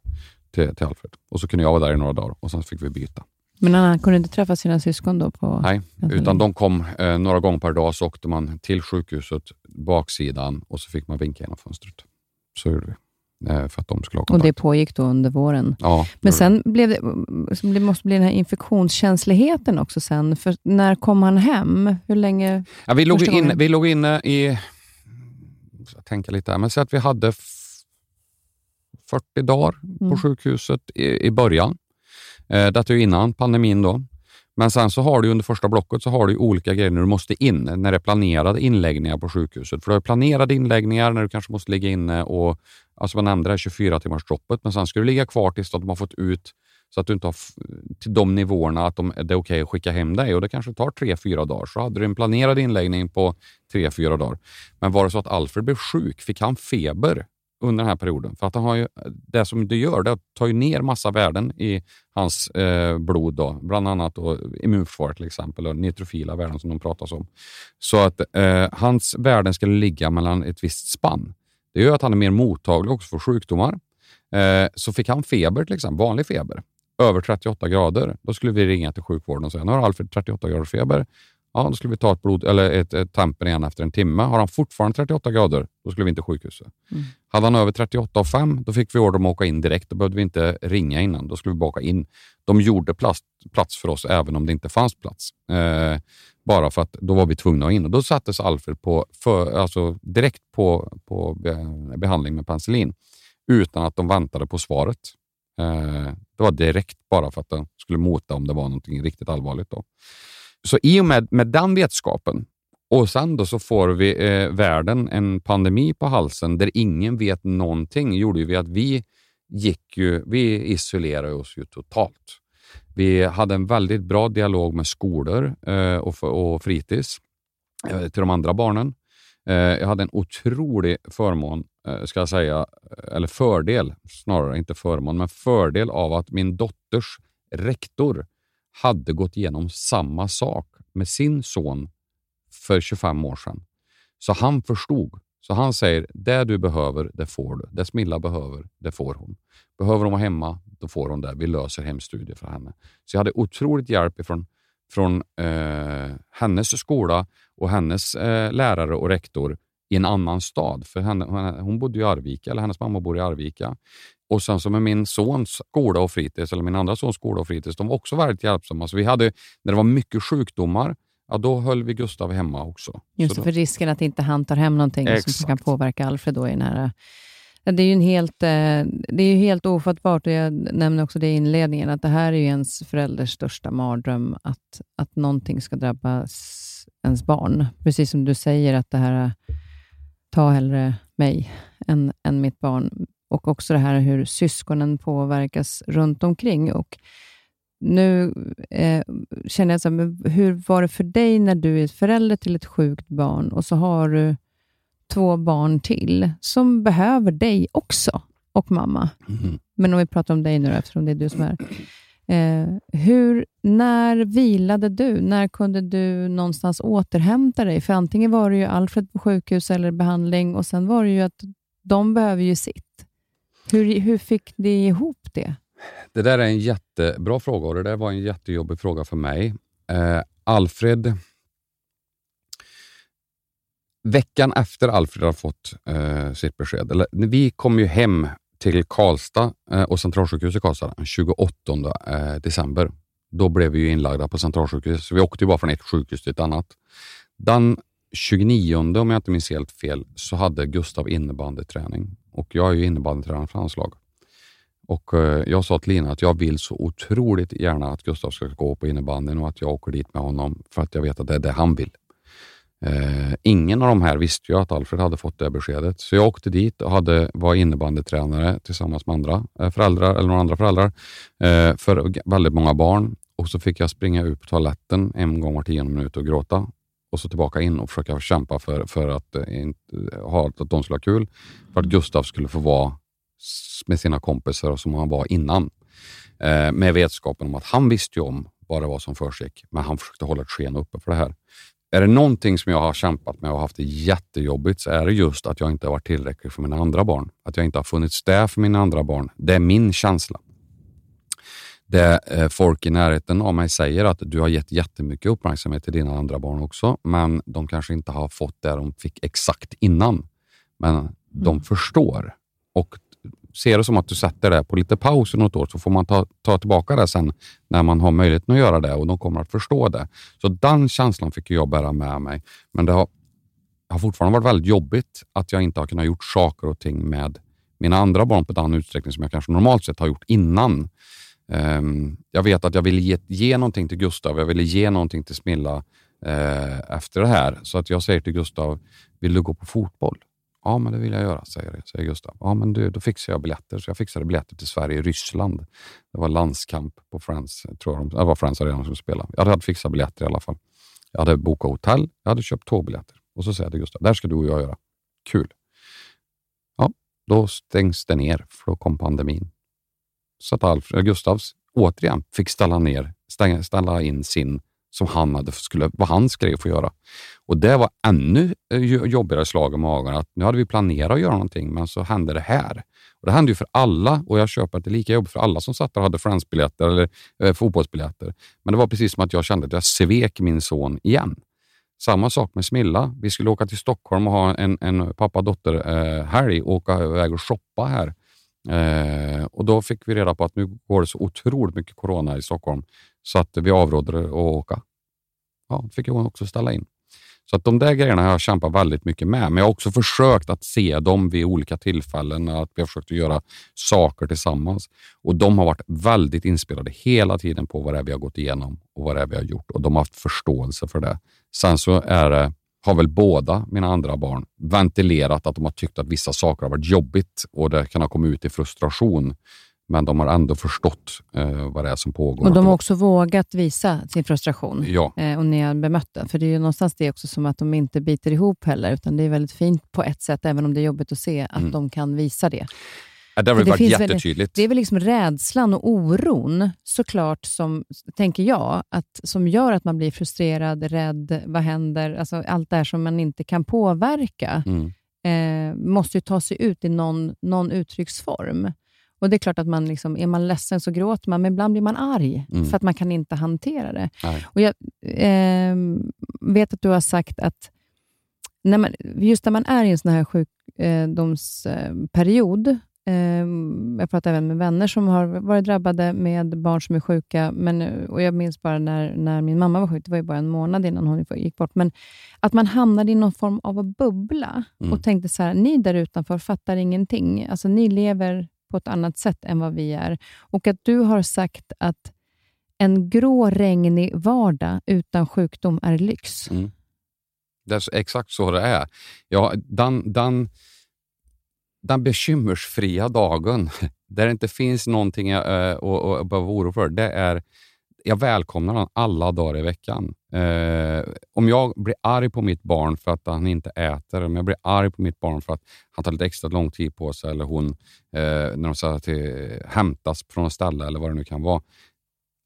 [SPEAKER 2] till, till Alfred. Och så kunde jag vara där i några dagar och sen fick vi byta.
[SPEAKER 1] Men han kunde inte träffa sina syskon då? På
[SPEAKER 2] Nej, utan de kom eh, några gånger per dag. Så åkte man till sjukhuset, baksidan och så fick man vinka genom fönstret. Så gjorde vi. Eh, för att de skulle ha
[SPEAKER 1] kontakt. Och det pågick då under våren?
[SPEAKER 2] Ja.
[SPEAKER 1] Men sen blev det, det måste bli den här infektionskänsligheten också sen. För när kom han hem? Hur länge?
[SPEAKER 2] Ja, vi, låg in, vi låg inne i... Jag tänker lite här, men säg att vi hade 40 dagar på mm. sjukhuset i, i början. Eh, detta är innan pandemin. då. Men sen så har du under första blocket så har du olika grejer när du måste in, när det är planerade inläggningar på sjukhuset. För du har planerade inläggningar när du kanske måste ligga inne och, alltså man nämnde det här 24 timmars droppet, men sen ska du ligga kvar tills de har fått ut så att du inte har till de nivåerna att de, det är okej okay att skicka hem dig och det kanske tar tre, fyra dagar. Så hade du en planerad inläggning på tre, fyra dagar. Men var det så att Alfred blev sjuk, fick han feber under den här perioden. För att han har ju, det som det gör det tar ju ner massa värden i hans eh, blod, då, bland annat då, immunförsvaret till exempel och neutrofila värden som de pratas om. Så att eh, hans värden skulle ligga mellan ett visst spann. Det gör att han är mer mottaglig också för sjukdomar. Eh, så fick han feber, till exempel, vanlig feber, över 38 grader, då skulle vi ringa till sjukvården och säga nu har Alfred 38 graders feber. Ja, då skulle vi ta ett, blod, eller ett, ett tampen igen efter en timme. Har han fortfarande 38 grader, då skulle vi inte sjukhuset. Mm. Hade han över 38,5 då fick vi order om att åka in direkt. Då behövde vi inte ringa innan. Då skulle vi bara åka in. De gjorde plats, plats för oss även om det inte fanns plats. Eh, bara för att då var vi tvungna att in. Och då sattes Alfred på, för, alltså direkt på, på behandling med penicillin utan att de väntade på svaret. Eh, det var direkt bara för att de skulle mota om det var något riktigt allvarligt. Då. Så i och med, med den vetskapen och sen då så får vi eh, världen en pandemi på halsen där ingen vet någonting, gjorde vi att vi gick ju, vi isolerade oss ju totalt. Vi hade en väldigt bra dialog med skolor eh, och, och fritids eh, till de andra barnen. Eh, jag hade en otrolig förmån, eh, ska jag säga, eller fördel snarare, inte förmån, men fördel av att min dotters rektor hade gått igenom samma sak med sin son för 25 år sedan. Så han förstod Så han säger, det du behöver, det får du. Det Smilla behöver, det får hon. Behöver hon vara hemma, då får hon det. Vi löser hemstudier för henne. Så jag hade otroligt hjälp ifrån, från eh, hennes skola och hennes eh, lärare och rektor i en annan stad. För henne, hon bodde i Arvika, eller hennes mamma bor i Arvika. Och sen så med min sons skola och fritids, eller min andra sons skola och fritids, de var också väldigt hjälpsamma. Så vi hade, när det var mycket sjukdomar, ja, då höll vi Gustav hemma också.
[SPEAKER 1] Just
[SPEAKER 2] det,
[SPEAKER 1] för risken att inte han tar hem någonting Exakt. som kan påverka Alfred då i nära det är ju en helt, eh, det är helt ofattbart, och jag nämner också det i inledningen, att det här är ju ens förälders största mardröm, att, att någonting ska drabba ens barn. Precis som du säger, att det här, ta hellre mig än, än mitt barn. Och också det här hur syskonen påverkas runt omkring. Och nu eh, känner jag så här, hur var det för dig när du är förälder till ett sjukt barn och så har du två barn till som behöver dig också och mamma. Mm. Men om vi pratar om dig nu då, eftersom det är du som är. Eh, hur, när vilade du? När kunde du någonstans återhämta dig? För antingen var det ju Alfred på sjukhus eller behandling och sen var det ju att de behöver ju sitt. Hur, hur fick ni ihop det?
[SPEAKER 2] Det där är en jättebra fråga och det där var en jättejobbig fråga för mig. Eh, Alfred Veckan efter Alfred har fått eh, sitt besked, eller, vi kom ju hem till Karlstad eh, och Centralsjukhuset i Karlstad den 28 eh, december. Då blev vi ju inlagda på Centralsjukhuset, så vi åkte ju bara från ett sjukhus till ett annat. Den 29, om jag inte minns helt fel, så hade Gustav innebandyträning och jag är ju innebandytränare för hans lag. Och eh, jag sa till Lina att jag vill så otroligt gärna att Gustav ska gå på innebandyn och att jag åker dit med honom för att jag vet att det är det han vill. Eh, ingen av de här visste ju att Alfred hade fått det beskedet, så jag åkte dit och hade, var innebandytränare tillsammans med andra eh, föräldrar, eller några andra föräldrar, eh, för väldigt många barn. Och så fick jag springa ut på toaletten en gång var tionde minut och gråta och så tillbaka in och försöka kämpa för, för att, eh, ha, att de skulle ha kul. För att Gustav skulle få vara med sina kompisar som han var innan. Eh, med vetskapen om att han visste ju om vad det var som försiggick, men han försökte hålla ett sken uppe för det här. Är det någonting som jag har kämpat med och haft det jättejobbigt så är det just att jag inte har varit tillräcklig för mina andra barn. Att jag inte har funnits där för mina andra barn. Det är min känsla. Det eh, folk i närheten av mig säger att du har gett jättemycket uppmärksamhet till dina andra barn också, men de kanske inte har fått det de fick exakt innan. Men de mm. förstår och ser det som att du sätter det på lite paus i något år, så får man ta, ta tillbaka det sen när man har möjligheten att göra det och de kommer att förstå det. Så den känslan fick jag bära med mig. Men det har, har fortfarande varit väldigt jobbigt att jag inte har kunnat gjort saker och ting med mina andra barn på den utsträckning som jag kanske normalt sett har gjort innan. Um, jag vet att jag ville ge, ge någonting till Gustav, jag ville ge någonting till Smilla uh, efter det här. Så att jag säger till Gustav, vill du gå på fotboll? Ja, men det vill jag göra, säger, säger Gustav. Ja, men du, då fixar jag biljetter. Så jag fixade biljetter till Sverige-Ryssland. Det var landskamp på Friends, tror jag. Det äh, var Friends Arena som spelade. spela. Jag hade fixat biljetter i alla fall. Jag hade bokat hotell, jag hade köpt tågbiljetter. Och så säger jag till Gustav, där ska du och jag göra. Kul. Ja, då stängs det ner, för då kom pandemin. Så att Alfred, Gustavs återigen fick ställa, ner, stänga, ställa in sin som han hade, skulle, vad han skrev få göra. Och Det var ännu eh, jobbigare slag i magen. Att nu hade vi planerat att göra någonting, men så hände det här. Och Det hände ju för alla och jag köper att det är lika jobbigt för alla som satt och hade Friends-biljetter eller eh, fotbollsbiljetter. Men det var precis som att jag kände att jag svek min son igen. Samma sak med Smilla. Vi skulle åka till Stockholm och ha en, en pappa-dotter-helg eh, och åka iväg och shoppa här. Eh, och Då fick vi reda på att nu går det så otroligt mycket corona i Stockholm så att vi avrådde att åka. Ja, fick hon också ställa in. Så att de där grejerna har jag kämpat väldigt mycket med, men jag har också försökt att se dem vid olika tillfällen, att vi har försökt att göra saker tillsammans. Och De har varit väldigt inspelade hela tiden på vad det är vi har gått igenom och vad det är vi har gjort och de har haft förståelse för det. Sen så är det, har väl båda mina andra barn ventilerat att de har tyckt att vissa saker har varit jobbigt och det kan ha kommit ut i frustration. Men de har ändå förstått eh, vad det är som pågår.
[SPEAKER 1] Och de har också vågat visa sin frustration
[SPEAKER 2] ja.
[SPEAKER 1] eh, och ni har bemött den. För det är ju någonstans det också som att de inte biter ihop heller, utan det är väldigt fint på ett sätt, även om det är jobbigt att se, att mm. de kan visa det.
[SPEAKER 2] Ja, det har varit jättetydligt.
[SPEAKER 1] Väl, det är väl liksom rädslan och oron, såklart, som, tänker jag, att, som gör att man blir frustrerad, rädd, vad händer? Alltså, allt det här som man inte kan påverka. Mm eh, måste ju ta sig ut i någon, någon uttrycksform. Och Det är klart att man liksom, är man ledsen så gråter man, men ibland blir man arg
[SPEAKER 2] Mm.
[SPEAKER 1] för att man kan inte hantera det.
[SPEAKER 2] Nej.
[SPEAKER 1] Och Jag eh, vet att du har sagt att när man, just när man är i en sån här sjukdomsperiod, eh, jag pratar även med vänner som har varit drabbade med barn som är sjuka, men, och jag minns bara när, när min mamma var sjuk, det var ju bara en månad innan hon gick bort, men att man hamnade i någon form av bubbla
[SPEAKER 2] Mm.
[SPEAKER 1] och tänkte så här, ni där utanför fattar ingenting. Alltså, ni lever på ett annat sätt än vad vi är. Och att du har sagt att en grå, regnig vardag utan sjukdom är lyx.
[SPEAKER 2] Mm. Det är exakt så det är. Ja, den, den, den bekymmersfria dagen, där det inte finns någonting att att behöva oro för, det är jag välkomnar den alla dagar i veckan. Eh, om jag blir arg på mitt barn för att han inte äter, om jag blir arg på mitt barn för att han tar lite extra lång tid på sig eller hon, eh, när de ska till, hämtas från ett ställe eller vad det nu kan vara.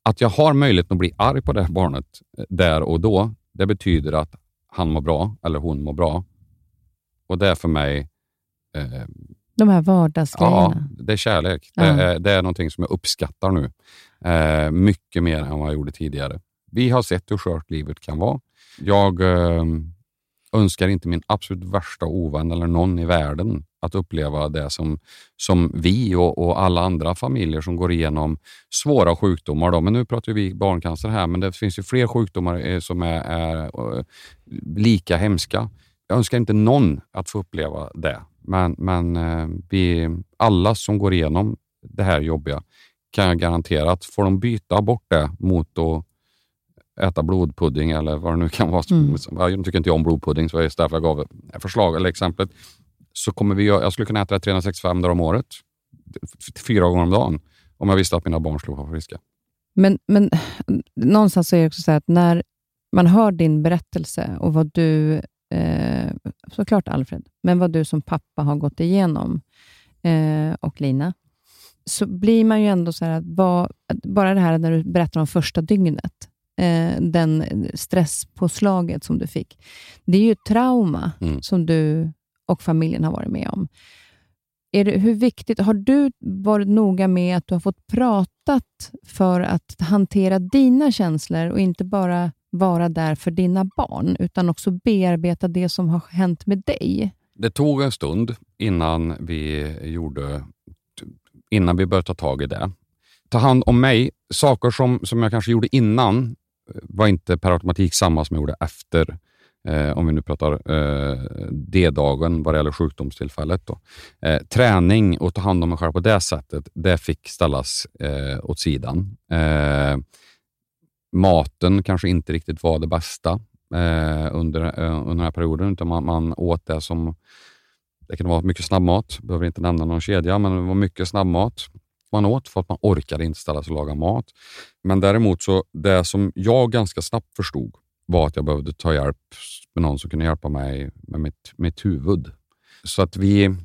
[SPEAKER 2] Att jag har möjlighet att bli arg på det här barnet eh, där och då, det betyder att han mår bra eller hon mår bra. Och det är för mig eh,
[SPEAKER 1] De här
[SPEAKER 2] Ja,
[SPEAKER 1] vardagsgrejerna.
[SPEAKER 2] det är kärlek.
[SPEAKER 1] Ja.
[SPEAKER 2] Det, är, det är någonting som jag uppskattar nu. Eh, mycket mer än vad jag gjorde tidigare. Vi har sett hur skört livet kan vara. Jag eh, önskar inte min absolut värsta ovän eller någon i världen att uppleva det som, som vi och, och alla andra familjer som går igenom svåra sjukdomar. Då. Men nu pratar vi barncancer här, men det finns ju fler sjukdomar eh, som är, är eh, lika hemska. Jag önskar inte någon att få uppleva det, men, men eh, vi, alla som går igenom det här jobbiga kan jag garantera att får de byta bort det mot att äta blodpudding eller vad det nu kan vara.
[SPEAKER 1] Mm.
[SPEAKER 2] Jag tycker inte jag om blodpudding, så det är därför jag gav förslag eller exemplet. Så kommer vi, jag skulle kunna äta det 365 dagar om året, fyra gånger om dagen, om jag visste att mina barn skulle vara friska.
[SPEAKER 1] Men, men någonstans så är det också så att när man hör din berättelse och vad du, eh, såklart Alfred, men vad du som pappa har gått igenom eh, och Lina, så blir man ju ändå så här att, vad, bara det här när du berättar om första dygnet, eh, den stresspåslaget som du fick, det är ju ett trauma
[SPEAKER 2] Mm.
[SPEAKER 1] som du och familjen har varit med om. Är det, hur viktigt, har du varit noga med att du har fått pratat för att hantera dina känslor och inte bara vara där för dina barn, utan också bearbeta det som har hänt med dig?
[SPEAKER 2] Det tog en stund innan vi gjorde innan vi började ta tag i det. Ta hand om mig. Saker som, som jag kanske gjorde innan eh, var inte per automatik samma som jag gjorde efter. Eh, om vi nu pratar eh, D-dagen vad det gäller sjukdomstillfället. Då. Eh, träning och ta hand om mig själv på det sättet, det fick ställas eh, åt sidan. Eh, maten kanske inte riktigt var det bästa eh, under, eh, under den här perioden, utan man, man åt det som det kan vara mycket snabbmat, behöver inte nämna någon kedja, men det var mycket snabbmat man åt för att man orkade inte ställa sig och laga mat. Men däremot, så det som jag ganska snabbt förstod var att jag behövde ta hjälp med någon som kunde hjälpa mig med mitt, mitt huvud. Så att vi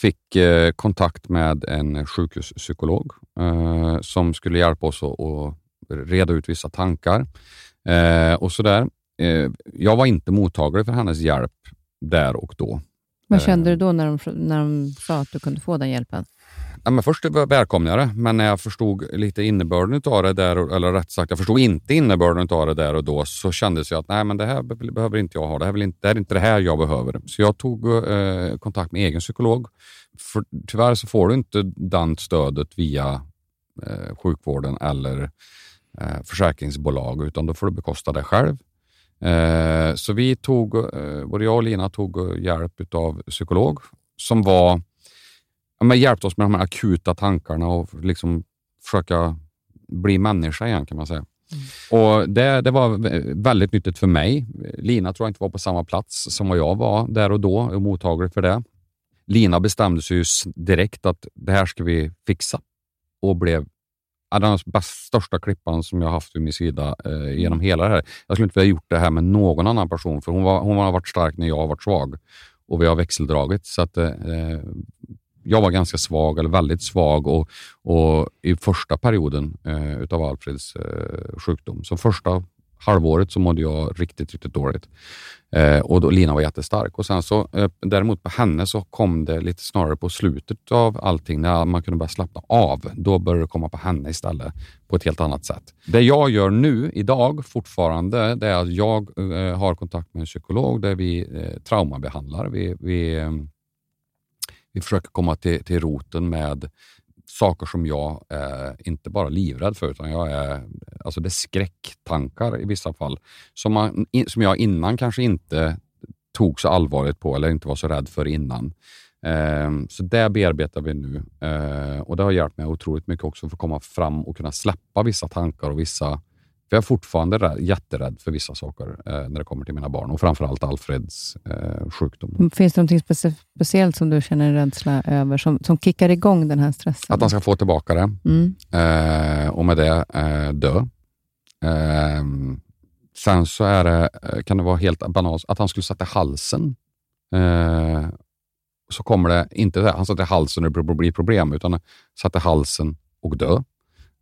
[SPEAKER 2] fick eh, kontakt med en sjukhuspsykolog eh, som skulle hjälpa oss att, att reda ut vissa tankar eh, och sådär. Eh, jag var inte mottaglig för hennes hjälp där och då.
[SPEAKER 1] Vad kände du då när de, när de sa att du kunde få den hjälpen?
[SPEAKER 2] Ja, men först välkomnade jag det, men när jag förstod lite innebörden av det där, eller rätt sagt, jag förstod inte innebörden av det där och då, så kändes jag att nej, men det här be- behöver inte jag ha. Det, här vill inte, det är inte det här jag behöver. Så jag tog eh, kontakt med egen psykolog. För, tyvärr så får du inte den stödet via eh, sjukvården eller eh, försäkringsbolag, utan då får du bekosta det själv. Eh, så vi tog, eh, både jag och Lina tog hjälp av psykolog som var ja, men hjälpte oss med de här akuta tankarna och liksom försöka bli människa igen kan man säga. Och det, det var vä- väldigt nyttigt för mig. Lina tror jag inte var på samma plats som vad jag var där och då och mottaglig för det. Lina bestämde sig direkt att det här ska vi fixa och blev den största klippan som jag haft vid min sida eh, genom hela det här. Jag skulle inte vilja gjort det här med någon annan person, för hon, var, hon har varit stark när jag har varit svag och vi har växeldragit. Så att, eh, jag var ganska svag, eller väldigt svag och, och i första perioden eh, utav Alfreds eh, sjukdom. Så första halvåret så mådde jag riktigt, riktigt dåligt. Eh, och då, Lina var jättestark. Och sen så, eh, däremot på henne så kom det lite snarare på slutet av allting, när man kunde börja slappna av. Då började det komma på henne istället på ett helt annat sätt. Det jag gör nu, idag, fortfarande, det är att jag eh, har kontakt med en psykolog där vi eh, traumabehandlar. Vi, vi, eh, vi försöker komma till, till roten med saker som jag är inte bara livrädd för, utan jag är, alltså det är skräcktankar i vissa fall. Som, man, som jag innan kanske inte tog så allvarligt på eller inte var så rädd för innan. Ehm, så det bearbetar vi nu eh, och det har hjälpt mig otroligt mycket också för att komma fram och kunna släppa vissa tankar och vissa för jag är fortfarande rädd, jätterädd för vissa saker eh, när det kommer till mina barn och framförallt Alfreds eh, sjukdom.
[SPEAKER 1] Mm, finns det något specie speciellt som du känner rädsla över, som, som kickar igång den här stressen?
[SPEAKER 2] Att han ska få tillbaka det mm. eh, och med det eh, dö. Ehm, sen så är det, eh, kan det vara helt banalt att han skulle sätta halsen. Eh, så kommer det inte han satte halsen och det blir problem, utan satte halsen och dö.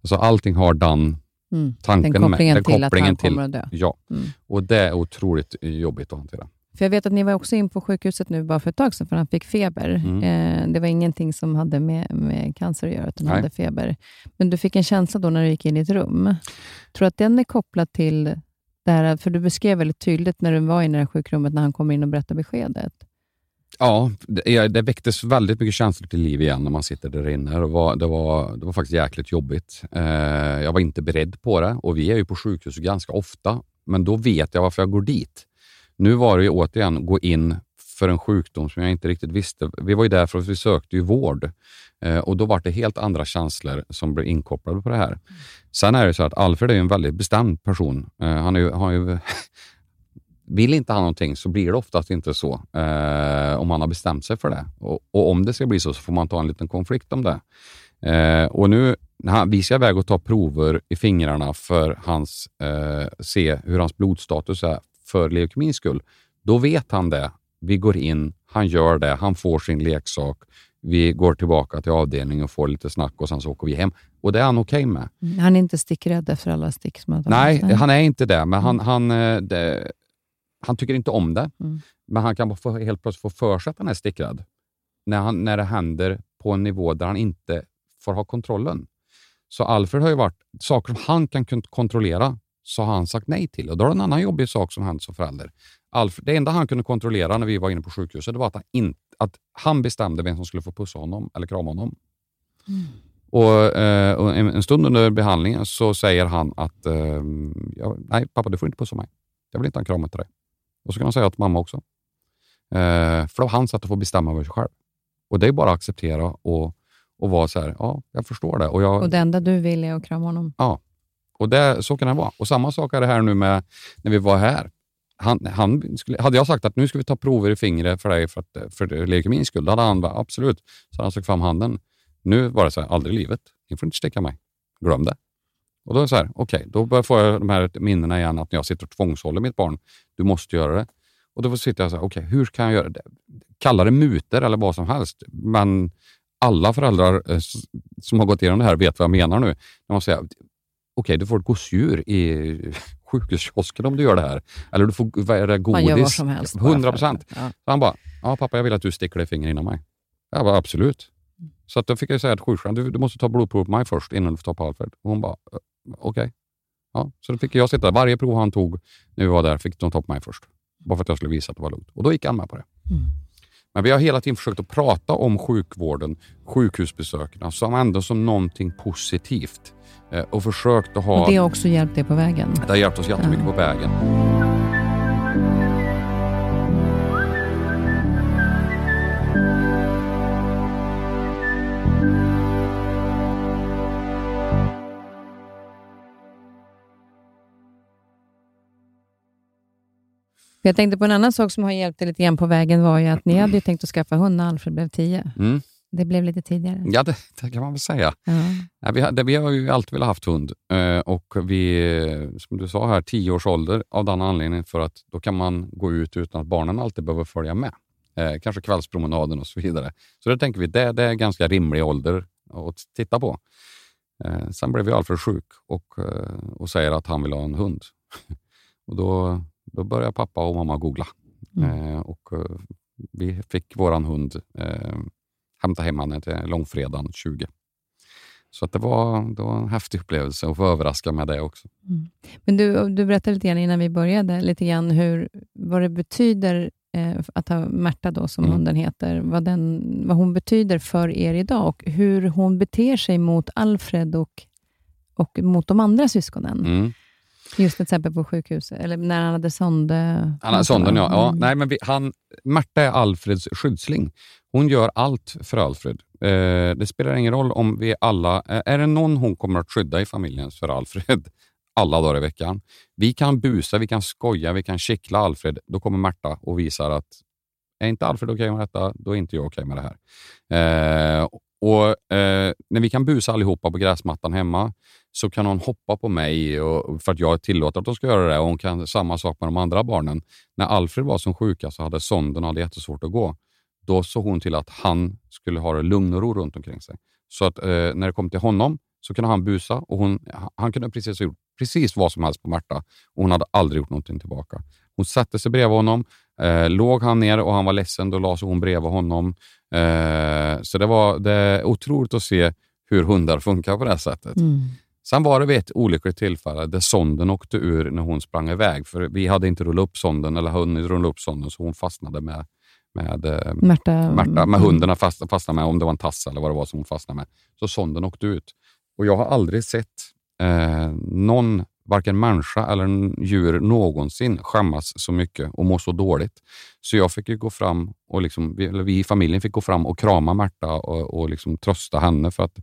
[SPEAKER 2] Så allting har den Mm. Tanken
[SPEAKER 1] den kopplingen
[SPEAKER 2] med,
[SPEAKER 1] den till kopplingen att han kommer att dö.
[SPEAKER 2] Ja, mm. och det är otroligt jobbigt att hantera.
[SPEAKER 1] För Jag vet att ni var också in på sjukhuset nu bara för ett tag sedan, för han fick feber. Mm. Eh, det var ingenting som hade med, med cancer att göra, utan han hade feber. Men du fick en känsla då när du gick in i ett rum. Tror du att den är kopplad till det här, för du beskrev väldigt tydligt när du var i det här sjukrummet, när han kommer in och berättar beskedet.
[SPEAKER 2] Ja, det, det väcktes väldigt mycket känslor till liv igen när man sitter där inne. Det var, det var, det var faktiskt jäkligt jobbigt. Eh, jag var inte beredd på det och vi är ju på sjukhus ganska ofta, men då vet jag varför jag går dit. Nu var det ju återigen gå in för en sjukdom som jag inte riktigt visste. Vi var ju där för att vi sökte ju vård eh, och då var det helt andra känslor som blev inkopplade på det här. Sen är det så att Alfred är en väldigt bestämd person. Eh, han är ju, har ju Vill inte han någonting så blir det oftast inte så, eh, om han har bestämt sig för det. Och, och, om det ska bli så, så får man ta en liten konflikt om det. Eh, och nu, när han, vi ska iväg och ta prover i fingrarna för hans, eh, se hur hans blodstatus är för leukemins skull. Då vet han det. Vi går in, han gör det, han får sin leksak. Vi går tillbaka till avdelningen och får lite snack och sen så åker vi hem. Och det är han okej okay med.
[SPEAKER 1] Han är inte stickrädd efter alla stick som han
[SPEAKER 2] Nej, han är inte det. Men han, han, eh, det, han tycker inte om det, mm. men han kan få, helt plötsligt få för sig att han är stickrädd när, han, när det händer på en nivå där han inte får ha kontrollen. Så Alfred har ju varit, saker som han kan kontrollera, så har han sagt nej till. Och Då har en annan jobbig sak som hänt som förälder. Alfred, det enda han kunde kontrollera när vi var inne på sjukhuset det var att han, in, att han bestämde vem som skulle få pussa honom eller krama honom. Mm. Och, eh, och en, en, stund under behandlingen så säger han att eh, ja, nej, pappa, du får inte pussa mig. Jag vill inte ha en kram till dig. Och så kan han säga till mamma också. Eh, för det var hans sätt att få bestämma över sig själv. Och det är bara att acceptera och, och vara så här, ja, jag förstår det.
[SPEAKER 1] Och, jag, och det enda du vill är att krama honom?
[SPEAKER 2] Ja, och det, så kan det vara. Och samma sak är det här nu med när vi var här. Han, han skulle, hade jag sagt att nu ska vi ta prover i fingret för dig för, att, för leukemins skull, då hade han bara absolut. Så han sökt fram handen. Nu var det så här, aldrig i livet. Ni får inte sticka mig. Glöm det. Och då är det så här, okej, okay, då börjar få jag de här minnena igen att när jag sitter och tvångshåller mitt barn, du måste göra det. Och då sitter jag så här, okej, okay, hur kan jag göra det? Kalla det muter eller vad som helst, men alla föräldrar eh, som har gått igenom det här vet vad jag menar nu. När man säger, okej, okay, du får ett gosedjur i sjukhuskiosken om du gör det här. Eller du får vad godis. Man gör vad som helst. 100 procent. Ja. han bara, ja pappa jag vill att du sticker dig i fingret innan mig. Jag bara, absolut. Så att då fick jag säga till sjuksköterskan, du, du måste ta blodprov på mig först innan du får ta på Alfred. Och hon bara, okej. Okay. Ja, så då fick jag sitta Varje prov han tog när vi var där fick de ta på mig först. Bara för att jag skulle visa att det var lugnt. Och då gick han med på det. Mm. Men vi har hela tiden försökt att prata om sjukvården, sjukhusbesöken, som ändå som någonting positivt. Eh, och försökt att ha...
[SPEAKER 1] Och det har också hjälpt dig på vägen?
[SPEAKER 2] Det har hjälpt oss jättemycket ja. på vägen.
[SPEAKER 1] Jag tänkte på en annan sak som har hjälpt dig lite grann på vägen var ju att ni hade tänkt att skaffa hund när Alfred blev tio. Mm. Det blev lite tidigare.
[SPEAKER 2] Ja, det, det kan man väl säga. Ja. Ja, vi, det, vi har ju alltid velat haft hund eh, och vi, som du sa här, tio års ålder av den anledningen för att då kan man gå ut utan att barnen alltid behöver följa med. Eh, kanske kvällspromenaden och så vidare. Så det tänker vi, det, det är ganska rimlig ålder att titta på. Eh, sen blev vi Alfred sjuk och, och säger att han vill ha en hund. Och då, då började pappa och mamma googla.
[SPEAKER 1] Mm.
[SPEAKER 2] Eh, och eh, vi fick våran hund, eh, hämta hem henne till långfredagen 20. Så att det, var, det var en häftig upplevelse att få överraska med det också.
[SPEAKER 1] Men du, du berättade lite grann innan vi började, lite grann hur, vad det betyder eh, att ha Märta, då, som
[SPEAKER 2] Mm.
[SPEAKER 1] hunden heter, vad, den, vad hon betyder för er idag och hur hon beter sig mot Alfred och, och mot de andra syskonen. Just till exempel på sjukhuset, eller när han hade sonde.
[SPEAKER 2] Han har sonden, ja. ja.
[SPEAKER 1] Mm.
[SPEAKER 2] Nej, men vi, han, Märta är Alfreds skyddsling. Hon gör allt för Alfred. Eh, det spelar ingen roll om vi alla... Eh, är det någon hon kommer att skydda i familjen så är Alfred. Alla dagar i veckan. Vi kan busa, vi kan skoja, vi kan kittla Alfred. Då kommer Märta och visar att är inte Alfred okej med detta, då är inte jag okej med det här. Eh, och eh, När vi kan busa allihopa på gräsmattan hemma så kan hon hoppa på mig och, för att jag tillåter att hon ska göra det. Och hon kan samma sak med de andra barnen. När Alfred var som sjukast och hade sonden och hade jättesvårt att gå, då såg hon till att han skulle ha det lugn och ro runt omkring sig. Så att eh, när det kom till honom så kunde han busa och hon, han kunde precis ha gjort precis vad som helst på Märta och hon hade aldrig gjort någonting tillbaka. Hon satte sig bredvid honom, eh, låg han ner och han var ledsen, då la sig hon bredvid honom. Eh, så det var det är otroligt att se hur hundar funkar på det här sättet.
[SPEAKER 1] Mm.
[SPEAKER 2] Sen var det vid ett olyckligt tillfälle där sonden åkte ur när hon sprang iväg. För vi hade inte rullat upp sonden, eller hunnit rulla upp sonden, så hon fastnade med, med, eh,
[SPEAKER 1] Märta,
[SPEAKER 2] Märta, med hunden fast, fastnade med, om det var en tass eller vad det var som hon fastnade med. Så sonden åkte ut. Och jag har aldrig sett eh, någon, varken människa eller djur någonsin skämmas så mycket och må så dåligt. Så jag fick ju gå fram, och liksom, vi, i familjen fick gå fram och krama Märta och, och liksom trösta henne för att,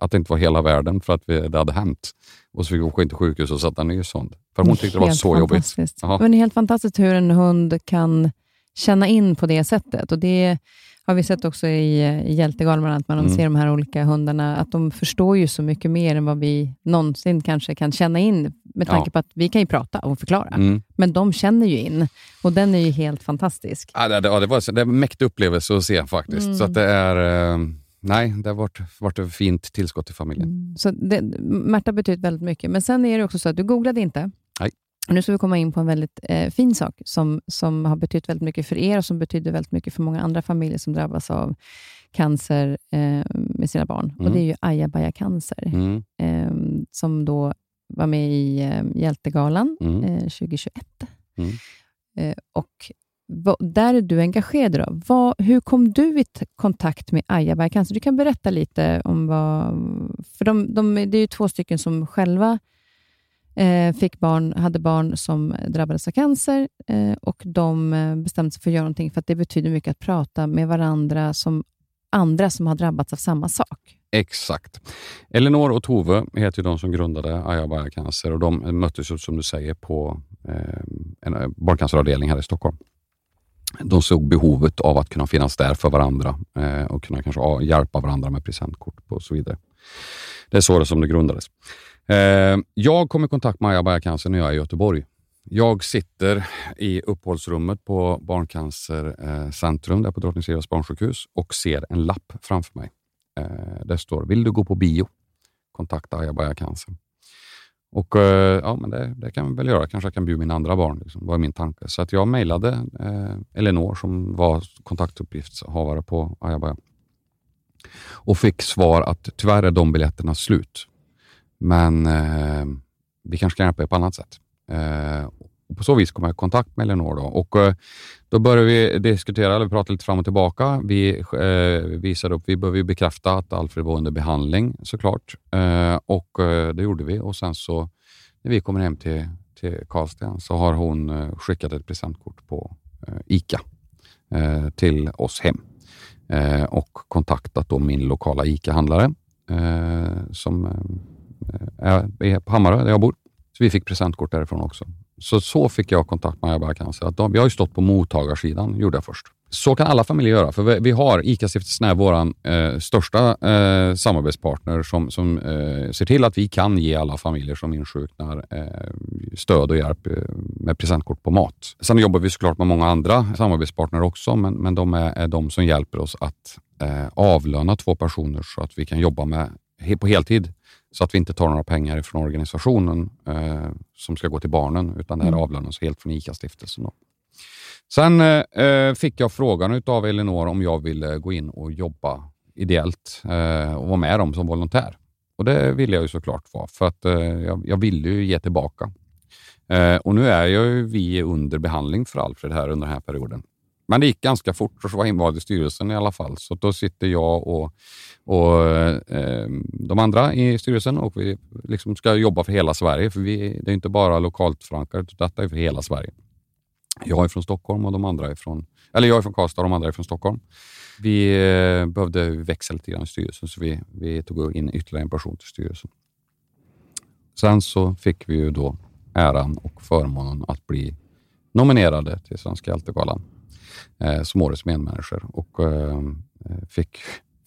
[SPEAKER 2] att det inte var hela världen för att vi, det hade hänt. Och så fick vi åka in till sjukhus och sätta ny sond. För hon tyckte det var så jobbigt. Ja.
[SPEAKER 1] Men det är helt fantastiskt hur en hund kan känna in på det sättet. Och Det har vi sett också i, i Hjältegalan, när de
[SPEAKER 2] Mm.
[SPEAKER 1] ser de här olika hundarna, att de förstår ju så mycket mer än vad vi någonsin kanske kan känna in, med tanke
[SPEAKER 2] Ja.
[SPEAKER 1] på att vi kan ju prata och förklara,
[SPEAKER 2] Mm.
[SPEAKER 1] men de känner ju in. Och den är ju helt fantastisk.
[SPEAKER 2] Ja, det, det, det, var, det är en mäktig upplevelse att se faktiskt.
[SPEAKER 1] Mm.
[SPEAKER 2] Så att det är... eh, Nej, det har varit, varit ett fint tillskott till familjen.
[SPEAKER 1] Mm. Så det, Märta betyder väldigt mycket. Men sen är det också så att du googlade inte.
[SPEAKER 2] Nej.
[SPEAKER 1] Nu ska vi komma in på en väldigt eh, fin sak som, som har betytt väldigt mycket för er och som betyder väldigt mycket för många andra familjer som drabbas av cancer eh, med sina barn.
[SPEAKER 2] Mm.
[SPEAKER 1] Och Det är ju ajabaja-cancer,
[SPEAKER 2] Mm.
[SPEAKER 1] eh, som då var med i eh, Hjältegalan
[SPEAKER 2] Mm.
[SPEAKER 1] eh, 2021.
[SPEAKER 2] Mm.
[SPEAKER 1] Eh, och vad, där är du engagerad. Då. Vad, hur kom du i kontakt med ajabaja-cancer? Du kan berätta lite om vad... För de, de, det är ju två stycken som själva eh, fick barn, hade barn som drabbades av cancer eh, och de eh, bestämde sig för att göra någonting för att det betyder mycket att prata med varandra som andra som har drabbats av samma sak.
[SPEAKER 2] Exakt. Elinor och Tove heter ju de som grundade Ayabaya Cancer och de möttes som du säger på eh, en eh, barncanceravdelning här i Stockholm. De såg behovet av att kunna finnas där för varandra eh, och kunna kanske hjälpa varandra med presentkort och så vidare. Det är så det som det grundades. Eh, jag kom i kontakt med Ajabaja när jag är i Göteborg. Jag sitter i uppehållsrummet på Barncancercentrum där på Drottning Silvias barnsjukhus och ser en lapp framför mig. Eh, där står “Vill du gå på bio? Kontakta Ajabaja Och eh, ja, men det, det kan vi väl göra. Kanske jag kan bjuda mina andra barn. Liksom, var min tanke. Så att jag mejlade eh, Elinor som var kontaktuppgiftshavare på Ajabaja och fick svar att tyvärr är de biljetterna slut. Men eh, vi kanske kan hjälpa er på annat sätt. Eh, och på så vis kom jag i kontakt med Eleonor Då. Och, eh, då började vi diskutera, eller prata lite fram och tillbaka. Vi eh, visade upp, vi behöver ju bekräfta att Alfred var under behandling såklart. Eh, och eh, det gjorde vi och sen så när vi kommer hem till, till Karlsten så har hon eh, skickat ett presentkort på eh, ICA eh, till oss hem eh, och kontaktat då min lokala ICA-handlare eh, som eh, Eh, är, på Hammarö där jag bor. Så vi fick presentkort därifrån också. Så så fick jag kontakt med Ajabaja Cancer. Att de, vi har ju stått på mottagarsidan, gjorde jag först. Så kan alla familjer göra, för vi, vi har ICA-stiftelsen är vår eh, största eh, samarbetspartner som, som eh, ser till att vi kan ge alla familjer som insjuknar eh, stöd och hjälp eh, med presentkort på mat. Sen jobbar vi såklart med många andra samarbetspartner också, men, men de är, är de som hjälper oss att eh, avlöna två personer så att vi kan jobba med på heltid så att vi inte tar några pengar från organisationen eh, som ska gå till barnen, utan det här mm. avlönas helt från ICA-stiftelsen. Sen eh, fick jag frågan av Elinor om jag ville gå in och jobba ideellt eh, och vara med dem som volontär. Och Det ville jag ju såklart vara, för att eh, jag, jag ville ju ge tillbaka. Eh, och Nu är ju vi under behandling för Alfred här under den här perioden. Men det gick ganska fort och så var invald i styrelsen i alla fall. Så då sitter jag och, och eh, de andra i styrelsen och vi liksom ska jobba för hela Sverige. För vi, det är inte bara lokalt förankrat, detta är för hela Sverige. Jag är från Stockholm och de andra är från, eller jag är från Karlstad och de andra är från Stockholm. Vi eh, behövde växa lite grann i styrelsen, så vi, vi tog in ytterligare en person till styrelsen. Sen så fick vi ju då äran och förmånen att bli nominerade till Svenska Hjältegalan eh, som årets medmänniskor och eh, fick,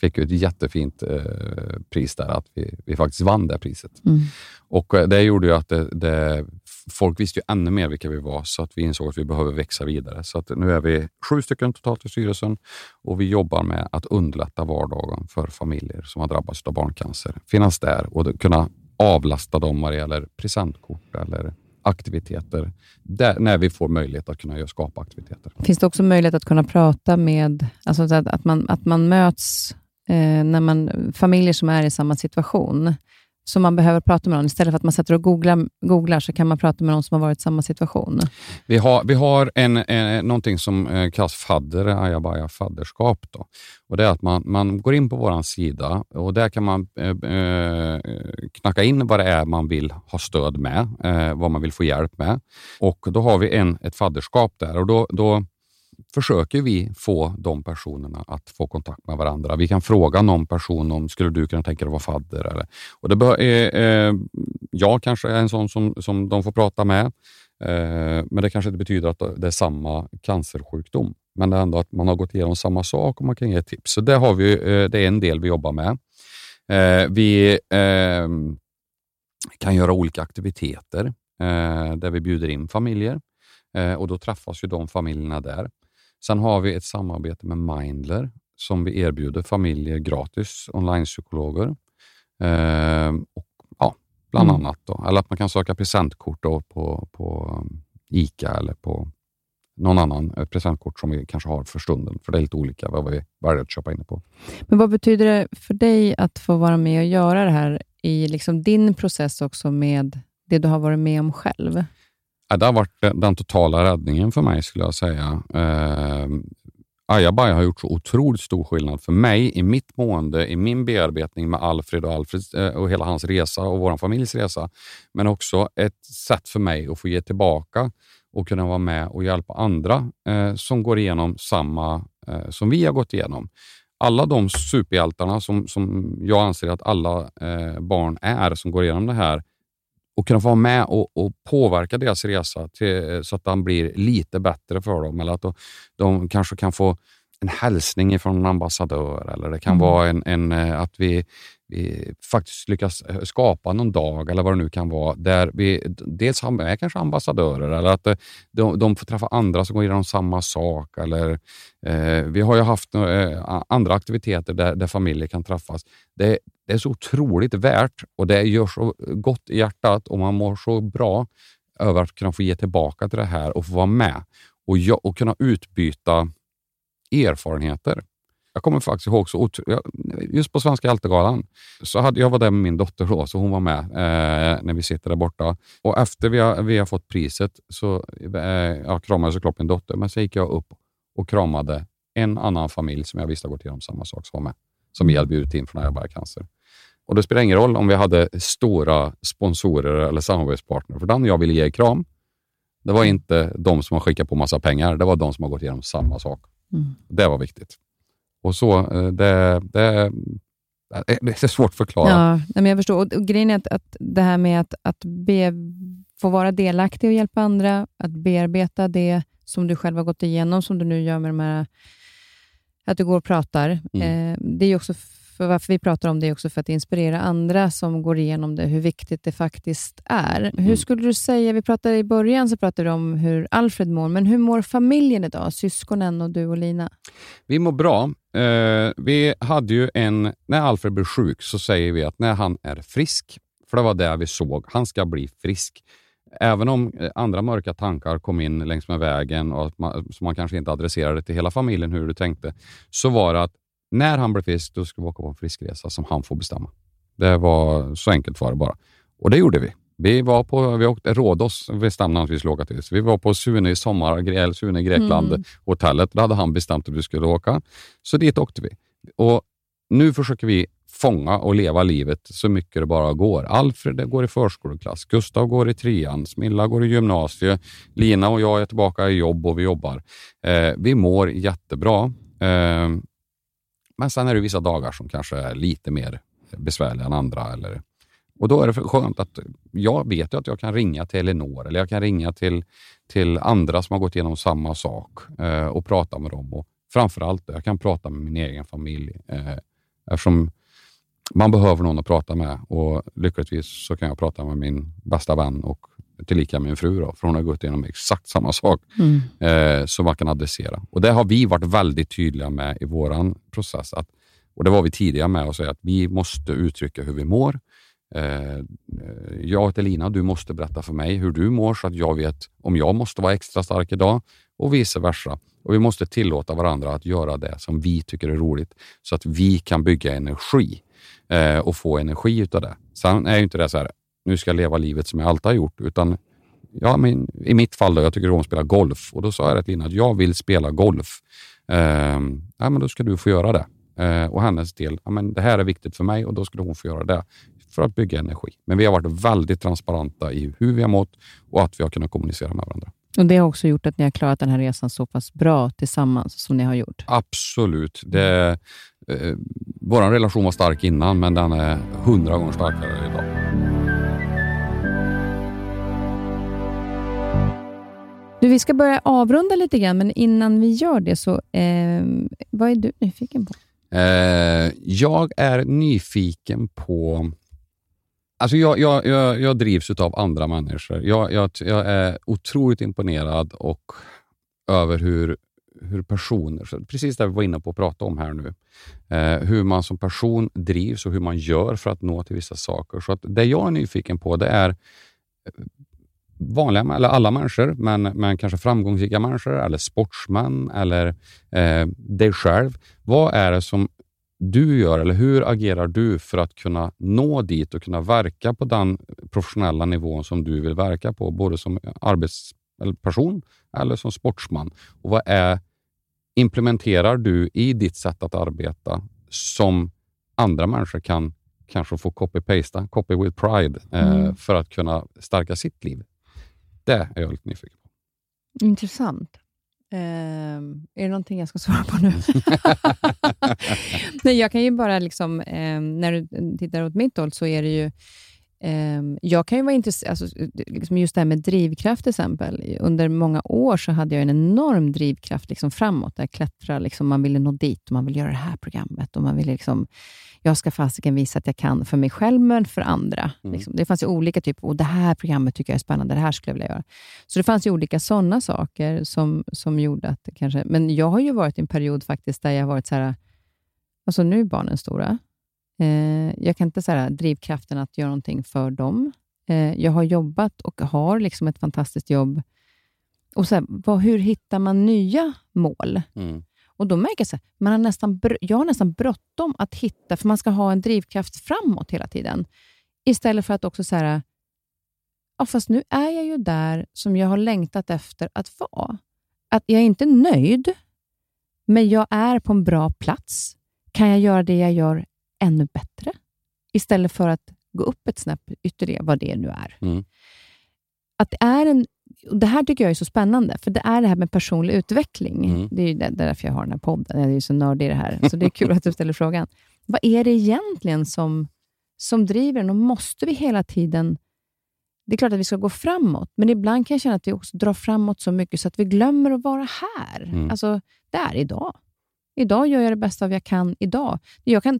[SPEAKER 2] fick ett jättefint eh, pris där, att vi, vi faktiskt vann det priset. Mm. Och eh, Det gjorde ju att det, det, folk visste ju ännu mer vilka vi var, så att vi insåg att vi behöver växa vidare. Så att nu är vi sju stycken totalt i styrelsen och vi jobbar med att underlätta vardagen för familjer som har drabbats av barncancer. Finnas där och kunna avlasta dem vad det gäller presentkort eller aktiviteter där, när vi får möjlighet att kunna skapa aktiviteter.
[SPEAKER 1] Finns det också möjlighet att kunna prata med, alltså att, man, att man möts, eh, när man, familjer som är i samma situation, som man behöver prata med någon. Istället för att man sätter och googlar, googlar så kan man prata med någon som har varit i samma situation.
[SPEAKER 2] Vi har, vi har en, en, någonting som eh, kallas fadder, ayabaya fadderskap. Då. Och det är att man, man går in på vår sida och där kan man eh, eh, knacka in vad det är man vill ha stöd med, eh, vad man vill få hjälp med. Och Då har vi en, ett fadderskap där och då, då försöker vi få de personerna att få kontakt med varandra. Vi kan fråga någon person om skulle du kunna tänka dig att vara fadder? Eller, och det eh, eh, jag kanske är en sån som, som de får prata med, eh, men det kanske inte betyder att det är samma cancersjukdom. Men det är ändå att man har gått igenom samma sak och man kan ge tips. Så det, har vi, eh, det är en del vi jobbar med. Eh, vi ehm, kan göra olika aktiviteter eh, där vi bjuder in familjer eh, och då träffas ju de familjerna där. Sen har vi ett samarbete med Mindler som vi erbjuder familjer gratis, online-psykologer. Eh, och, ja, bland mm. annat. Då. Eller att man kan söka presentkort då på, på um, ICA eller på någon annan eh, presentkort som vi kanske har för stunden. För det är lite olika vad vi väljer att köpa in på.
[SPEAKER 1] Men vad betyder det för dig att få vara med och göra det här i liksom din process också med det du har varit med om själv?
[SPEAKER 2] Det har varit eh, den totala räddningen för mig, skulle jag säga. Eh, Ajabaja har gjort så otroligt stor skillnad för mig i mitt mående, i min bearbetning med Alfred och, Alfred, eh, och hela hans resa och vår familjs resa. Men också ett sätt för mig att få ge tillbaka och kunna vara med och hjälpa andra eh, som går igenom samma eh, som vi har gått igenom. Alla de superhjältarna som, som jag anser att alla eh, barn är som går igenom det här och kunna få vara med och, och, påverka deras resa till, så att den blir lite bättre för dem. Eller att de, de kanske kan få en hälsning från en ambassadör eller det kan mm. vara en, en, eh, att vi, vi faktiskt lyckas eh, skapa någon dag eller vad det nu kan vara, där vi dels har med kanske ambassadörer eller att eh, de, de får träffa andra som går igenom samma sak. Eller, eh, vi har ju haft eh, andra aktiviteter där, där familjer kan träffas. Det, det är så otroligt värt och det gör så gott i hjärtat och man mår så bra över att kunna få ge tillbaka till det här och få vara med och, och kunna utbyta erfarenheter. Jag kommer faktiskt ihåg, så just på Svenska Hjältegalan, så hade, jag var där med min dotter då, så hon var med eh, när vi sitter där borta. Och efter vi har, vi har fått priset så eh, jag kramade jag såklart min dotter, men så gick jag upp och kramade en annan familj som jag visste har gått igenom samma sak som med, som vi hade bjudit in från Ayabaja Cancer. Och det spelar ingen roll om vi hade stora sponsorer eller samarbetspartner, för den jag ville ge kram, det var inte de som har skickat på massa pengar, det var de som har gått igenom samma sak. Mm. Det var viktigt. Och så, eh, det, det, det är svårt att förklara.
[SPEAKER 1] Ja, men jag förstår. Och, och grejen är att, att det här med att, att be, få vara delaktig och hjälpa andra, att bearbeta det som du själv har gått igenom, som du nu gör med de här, att du går och pratar. Mm. Eh, det är också för varför vi pratar om det är också för att inspirera andra som går igenom det, hur viktigt det faktiskt är.
[SPEAKER 2] Mm.
[SPEAKER 1] Hur skulle du säga, vi pratade i början så pratade vi om hur Alfred mår, men hur mår familjen idag? Syskonen och du och Lina?
[SPEAKER 2] Vi mår bra. Eh, vi hade ju en, när Alfred blir sjuk så säger vi att när han är frisk, för det var det vi såg, han ska bli frisk. Även om eh, andra mörka tankar kom in längs med vägen och man, så man kanske inte adresserade till hela familjen hur du tänkte, så var det att när han blir frisk, då ska vi åka på en friskresa som han får bestämma. Det var så enkelt var det bara. Och det gjorde vi. Vi var på, vi åkte Rhodos, bestämde att vi skulle åka till. Så vi var på Sune i sommar, Sune i Grekland,
[SPEAKER 1] Mm.
[SPEAKER 2] hotellet. Där hade han bestämt att vi skulle åka. Så dit åkte vi. Och nu försöker vi fånga och leva livet så mycket det bara går. Alfred går i förskoleklass, Gustav går i trean, Smilla går i gymnasiet, Lina och jag är tillbaka i jobb och vi jobbar. Eh, vi mår jättebra. Eh, men sen är det vissa dagar som kanske är lite mer besvärliga än andra. Eller, och då är det skönt att jag vet ju att jag kan ringa till Elinor eller jag kan ringa till, till andra som har gått igenom samma sak eh, och prata med dem. Och framförallt, jag kan prata med min egen familj. Eh, eftersom man behöver någon att prata med och lyckligtvis så kan jag prata med min bästa vän och tillika min fru, då, för hon har gått igenom exakt samma sak
[SPEAKER 1] Mm.
[SPEAKER 2] eh, som man kan adressera. Och Det har vi varit väldigt tydliga med i vår process. Att, och Det var vi tidiga med att säga att vi måste uttrycka hur vi mår. Eh, jag till Lina, du måste berätta för mig hur du mår så att jag vet om jag måste vara extra stark idag och vice versa. Och Vi måste tillåta varandra att göra det som vi tycker är roligt så att vi kan bygga energi eh, och få energi utav det. Sen är ju inte det så här, nu ska jag leva livet som jag alltid har gjort, utan ja, men i mitt fall, då, jag tycker om att spela golf och då sa jag till Lina att jag vill spela golf. Ehm, ja, men då ska du få göra det. Eh, och hennes del, ja, men det här är viktigt för mig och då skulle hon få göra det för att bygga energi. Men vi har varit väldigt transparenta i hur vi har mått och att vi har kunnat kommunicera med varandra.
[SPEAKER 1] Och Det har också gjort att ni har klarat den här resan så pass bra tillsammans som ni har gjort.
[SPEAKER 2] Absolut. Det, eh, Vår relation var stark innan, men den är hundra gånger starkare idag.
[SPEAKER 1] Du, vi ska börja avrunda lite grann, men innan vi gör det, så eh, vad är du nyfiken på?
[SPEAKER 2] Eh, jag är nyfiken på... Alltså jag, jag, jag, jag drivs av andra människor. Jag, jag, jag är otroligt imponerad och över hur, hur personer, precis det vi var inne på att prata om här nu, eh, hur man som person drivs och hur man gör för att nå till vissa saker. Så att det jag är nyfiken på det är vanliga, eller alla människor, men, men kanske framgångsrika människor eller sportsmän eller eh, dig själv. Vad är det som du gör eller hur agerar du för att kunna nå dit och kunna verka på den professionella nivån som du vill verka på, både som arbetsperson eller som sportsman? Och vad är, implementerar du i ditt sätt att arbeta som andra människor kan kanske få copy-pasta, copy with pride, eh,
[SPEAKER 1] Mm.
[SPEAKER 2] för att kunna stärka sitt liv? Det är jag lite nyfiken på.
[SPEAKER 1] Intressant. Ehm, är det någonting jag ska svara på nu? Nej, jag kan ju bara, liksom, ehm, när du tittar åt mitt håll, så är det ju jag kan ju vara intresserad, alltså, liksom just det här med drivkraft till exempel. Under många år så hade jag en enorm drivkraft liksom framåt. Där jag klättrade, liksom, man ville nå dit och man ville göra det här programmet. Och man ville liksom, jag ska fasiken visa att jag kan för mig själv, men för andra.
[SPEAKER 2] Mm.
[SPEAKER 1] Liksom. Det fanns ju olika typer. Och det här programmet tycker jag är spännande. Det här skulle jag vilja göra. Så det fanns ju olika sådana saker som, som gjorde att det kanske... Men jag har ju varit i en period faktiskt där jag har varit så här, alltså nu är barnen stora. Eh, jag kan inte säga drivkraften att göra någonting för dem. Eh, jag har jobbat och har liksom ett fantastiskt jobb. Och så här, vad, Hur hittar man nya mål?
[SPEAKER 2] Mm.
[SPEAKER 1] Och då märker jag så här, man har nästan, jag har nästan bråttom att hitta, för man ska ha en drivkraft framåt hela tiden. Istället för att också säga, ja, fast nu är jag ju där som jag har längtat efter att vara. Att jag är inte nöjd, men jag är på en bra plats. Kan jag göra det jag gör ännu bättre? Istället för att gå upp ett snäpp ytterligare, vad det nu är.
[SPEAKER 2] Mm.
[SPEAKER 1] Att det är en och Det här tycker jag är så spännande, för det är det här med personlig utveckling.
[SPEAKER 2] Mm.
[SPEAKER 1] Det är ju där- därför jag har den här podden. Jag är ju så nördig i det här, så det är kul att du ställer frågan. Vad är det egentligen som, som driver den? Och måste vi hela tiden... Det är klart att vi ska gå framåt, men ibland kan jag känna att vi också drar framåt så mycket så att vi glömmer att vara här.
[SPEAKER 2] Mm.
[SPEAKER 1] Alltså, det är idag. Idag gör jag det bästa av jag kan idag. Jag kan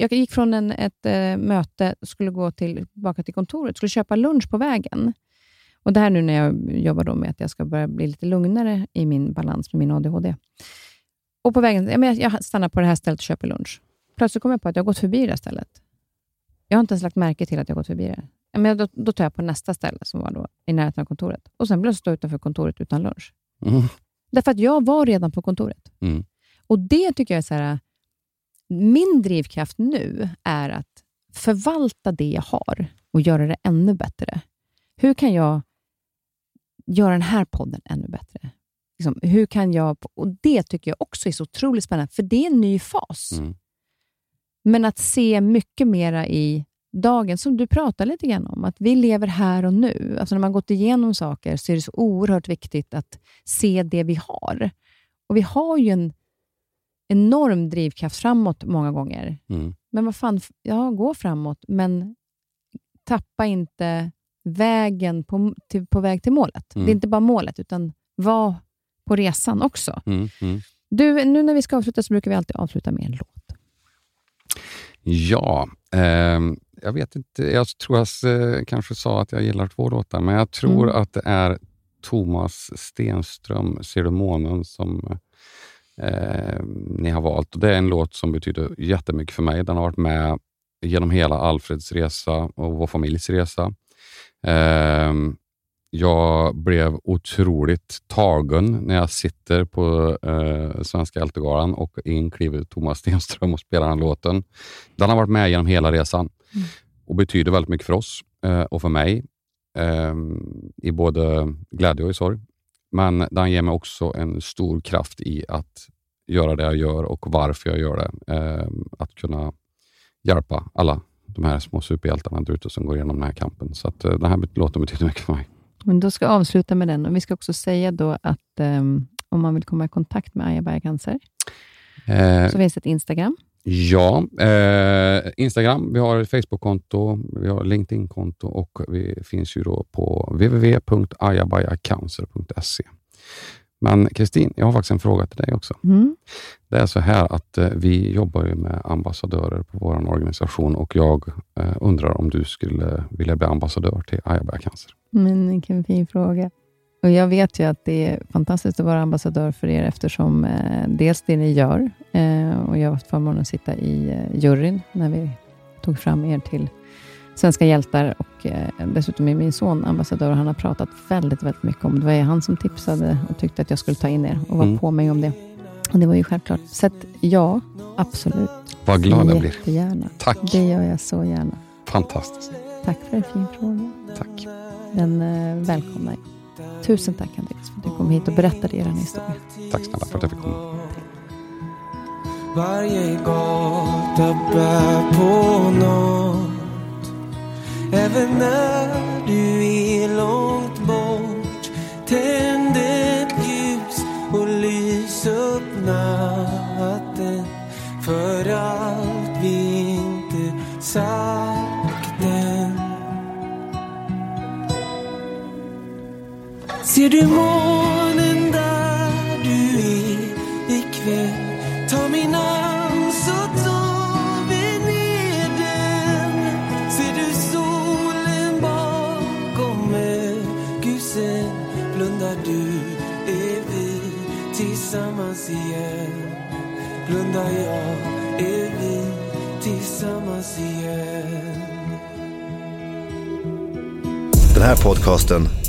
[SPEAKER 1] jag gick från en, ett äh, möte, skulle gå till, tillbaka till kontoret, skulle köpa lunch på vägen. Och Det här nu när jag jobbar då med att jag ska börja bli lite lugnare i min balans med min ADHD. Och på vägen, jag, jag stannar på det här stället och köper lunch. Plötsligt kommer jag på att jag har gått förbi det här stället. Jag har inte ens lagt märke till att jag har gått förbi det. Men då, då tar jag på nästa ställe som var då i närheten av kontoret. Och Sen blir jag stå utanför kontoret utan lunch. Mm. Därför att jag var redan på kontoret. Mm. Och Det tycker jag är så här, min drivkraft nu är att förvalta det jag har och göra det ännu bättre. Hur kan jag göra den här podden ännu bättre? Liksom, hur kan jag... Och Det tycker jag också är så otroligt spännande, för det är en ny fas. Mm. Men att se mycket mera i dagen, som du pratar lite grann om, att vi lever här och nu. Alltså när man gått igenom saker så är det så oerhört viktigt att se det vi har. Och Vi har ju en enorm drivkraft framåt många gånger. Mm. Men vad fan, ja, gå framåt, men tappa inte vägen på, till, på väg till målet. Mm. Det är inte bara målet, utan var på resan också. Mm, mm. Du, nu när vi ska avsluta så brukar vi alltid avsluta med en låt.
[SPEAKER 2] Ja, eh, jag vet inte. Jag tror jag eh, kanske sa att jag gillar två låtar, men jag tror mm. att det är Thomas Stenström, Ser du månen, som eh, ni har valt. Och det är en låt som betyder jättemycket för mig. Den har varit med genom hela Alfreds resa och vår familjs resa. Eh, jag blev otroligt tagen när jag sitter på eh, Svenska Ältegalan och in kliver Thomas Stenström och spelar den låten. Den har varit med genom hela resan mm. och betyder väldigt mycket för oss eh, och för mig eh, i både glädje och i sorg. Men den ger mig också en stor kraft i att göra det jag gör och varför jag gör det. Eh, att kunna hjälpa alla de här små superhjältarna där ute som går igenom den här kampen. Så att, eh, den här låten betyder mycket för mig.
[SPEAKER 1] Men då ska jag avsluta med den. Och vi ska också säga då att um, om man vill komma i kontakt med Aja Bergcancer, eh, så finns det ett Instagram.
[SPEAKER 2] Ja, eh, Instagram. Vi har ett Facebook-konto, vi har LinkedIn-konto och vi finns ju då på www.ajabajacancer.se. Men Kristin, jag har faktiskt en fråga till dig också. Mm. Det är så här att eh, vi jobbar med ambassadörer på vår organisation och jag eh, undrar om du skulle vilja bli ambassadör till Ajaberg Cancer.
[SPEAKER 1] Men vilken fin fråga. Och Jag vet ju att det är fantastiskt att vara ambassadör för er eftersom eh, dels det ni gör eh, och jag har haft förmånen att sitta i eh, juryn när vi tog fram er till Svenska hjältar och eh, dessutom är min son ambassadör och han har pratat väldigt, väldigt mycket om det. var han som tipsade och tyckte att jag skulle ta in er och var mm. på mig om det. Och Det var ju självklart. Så att, ja, absolut.
[SPEAKER 2] Vad glad jag blir. Tack.
[SPEAKER 1] Det gör jag så gärna.
[SPEAKER 2] Fantastiskt.
[SPEAKER 1] Tack för en fin fråga.
[SPEAKER 2] Tack.
[SPEAKER 1] Den eh, välkomnar jag. Tusen tack Andreas för att du kom hit och berättade er historia.
[SPEAKER 2] Tack snälla för att jag fick komma.
[SPEAKER 4] Varje gata bär på något Även när du är långt bort Tänd ett ljus och lys upp natten För allt vi inte sagt Ser du månen där du är ikväll? Ta min hand så tar vi ner den Ser du solen bakom ökusen? Blundar du är vi tillsammans igen Blundar jag är vi tillsammans igen
[SPEAKER 5] Den här podcasten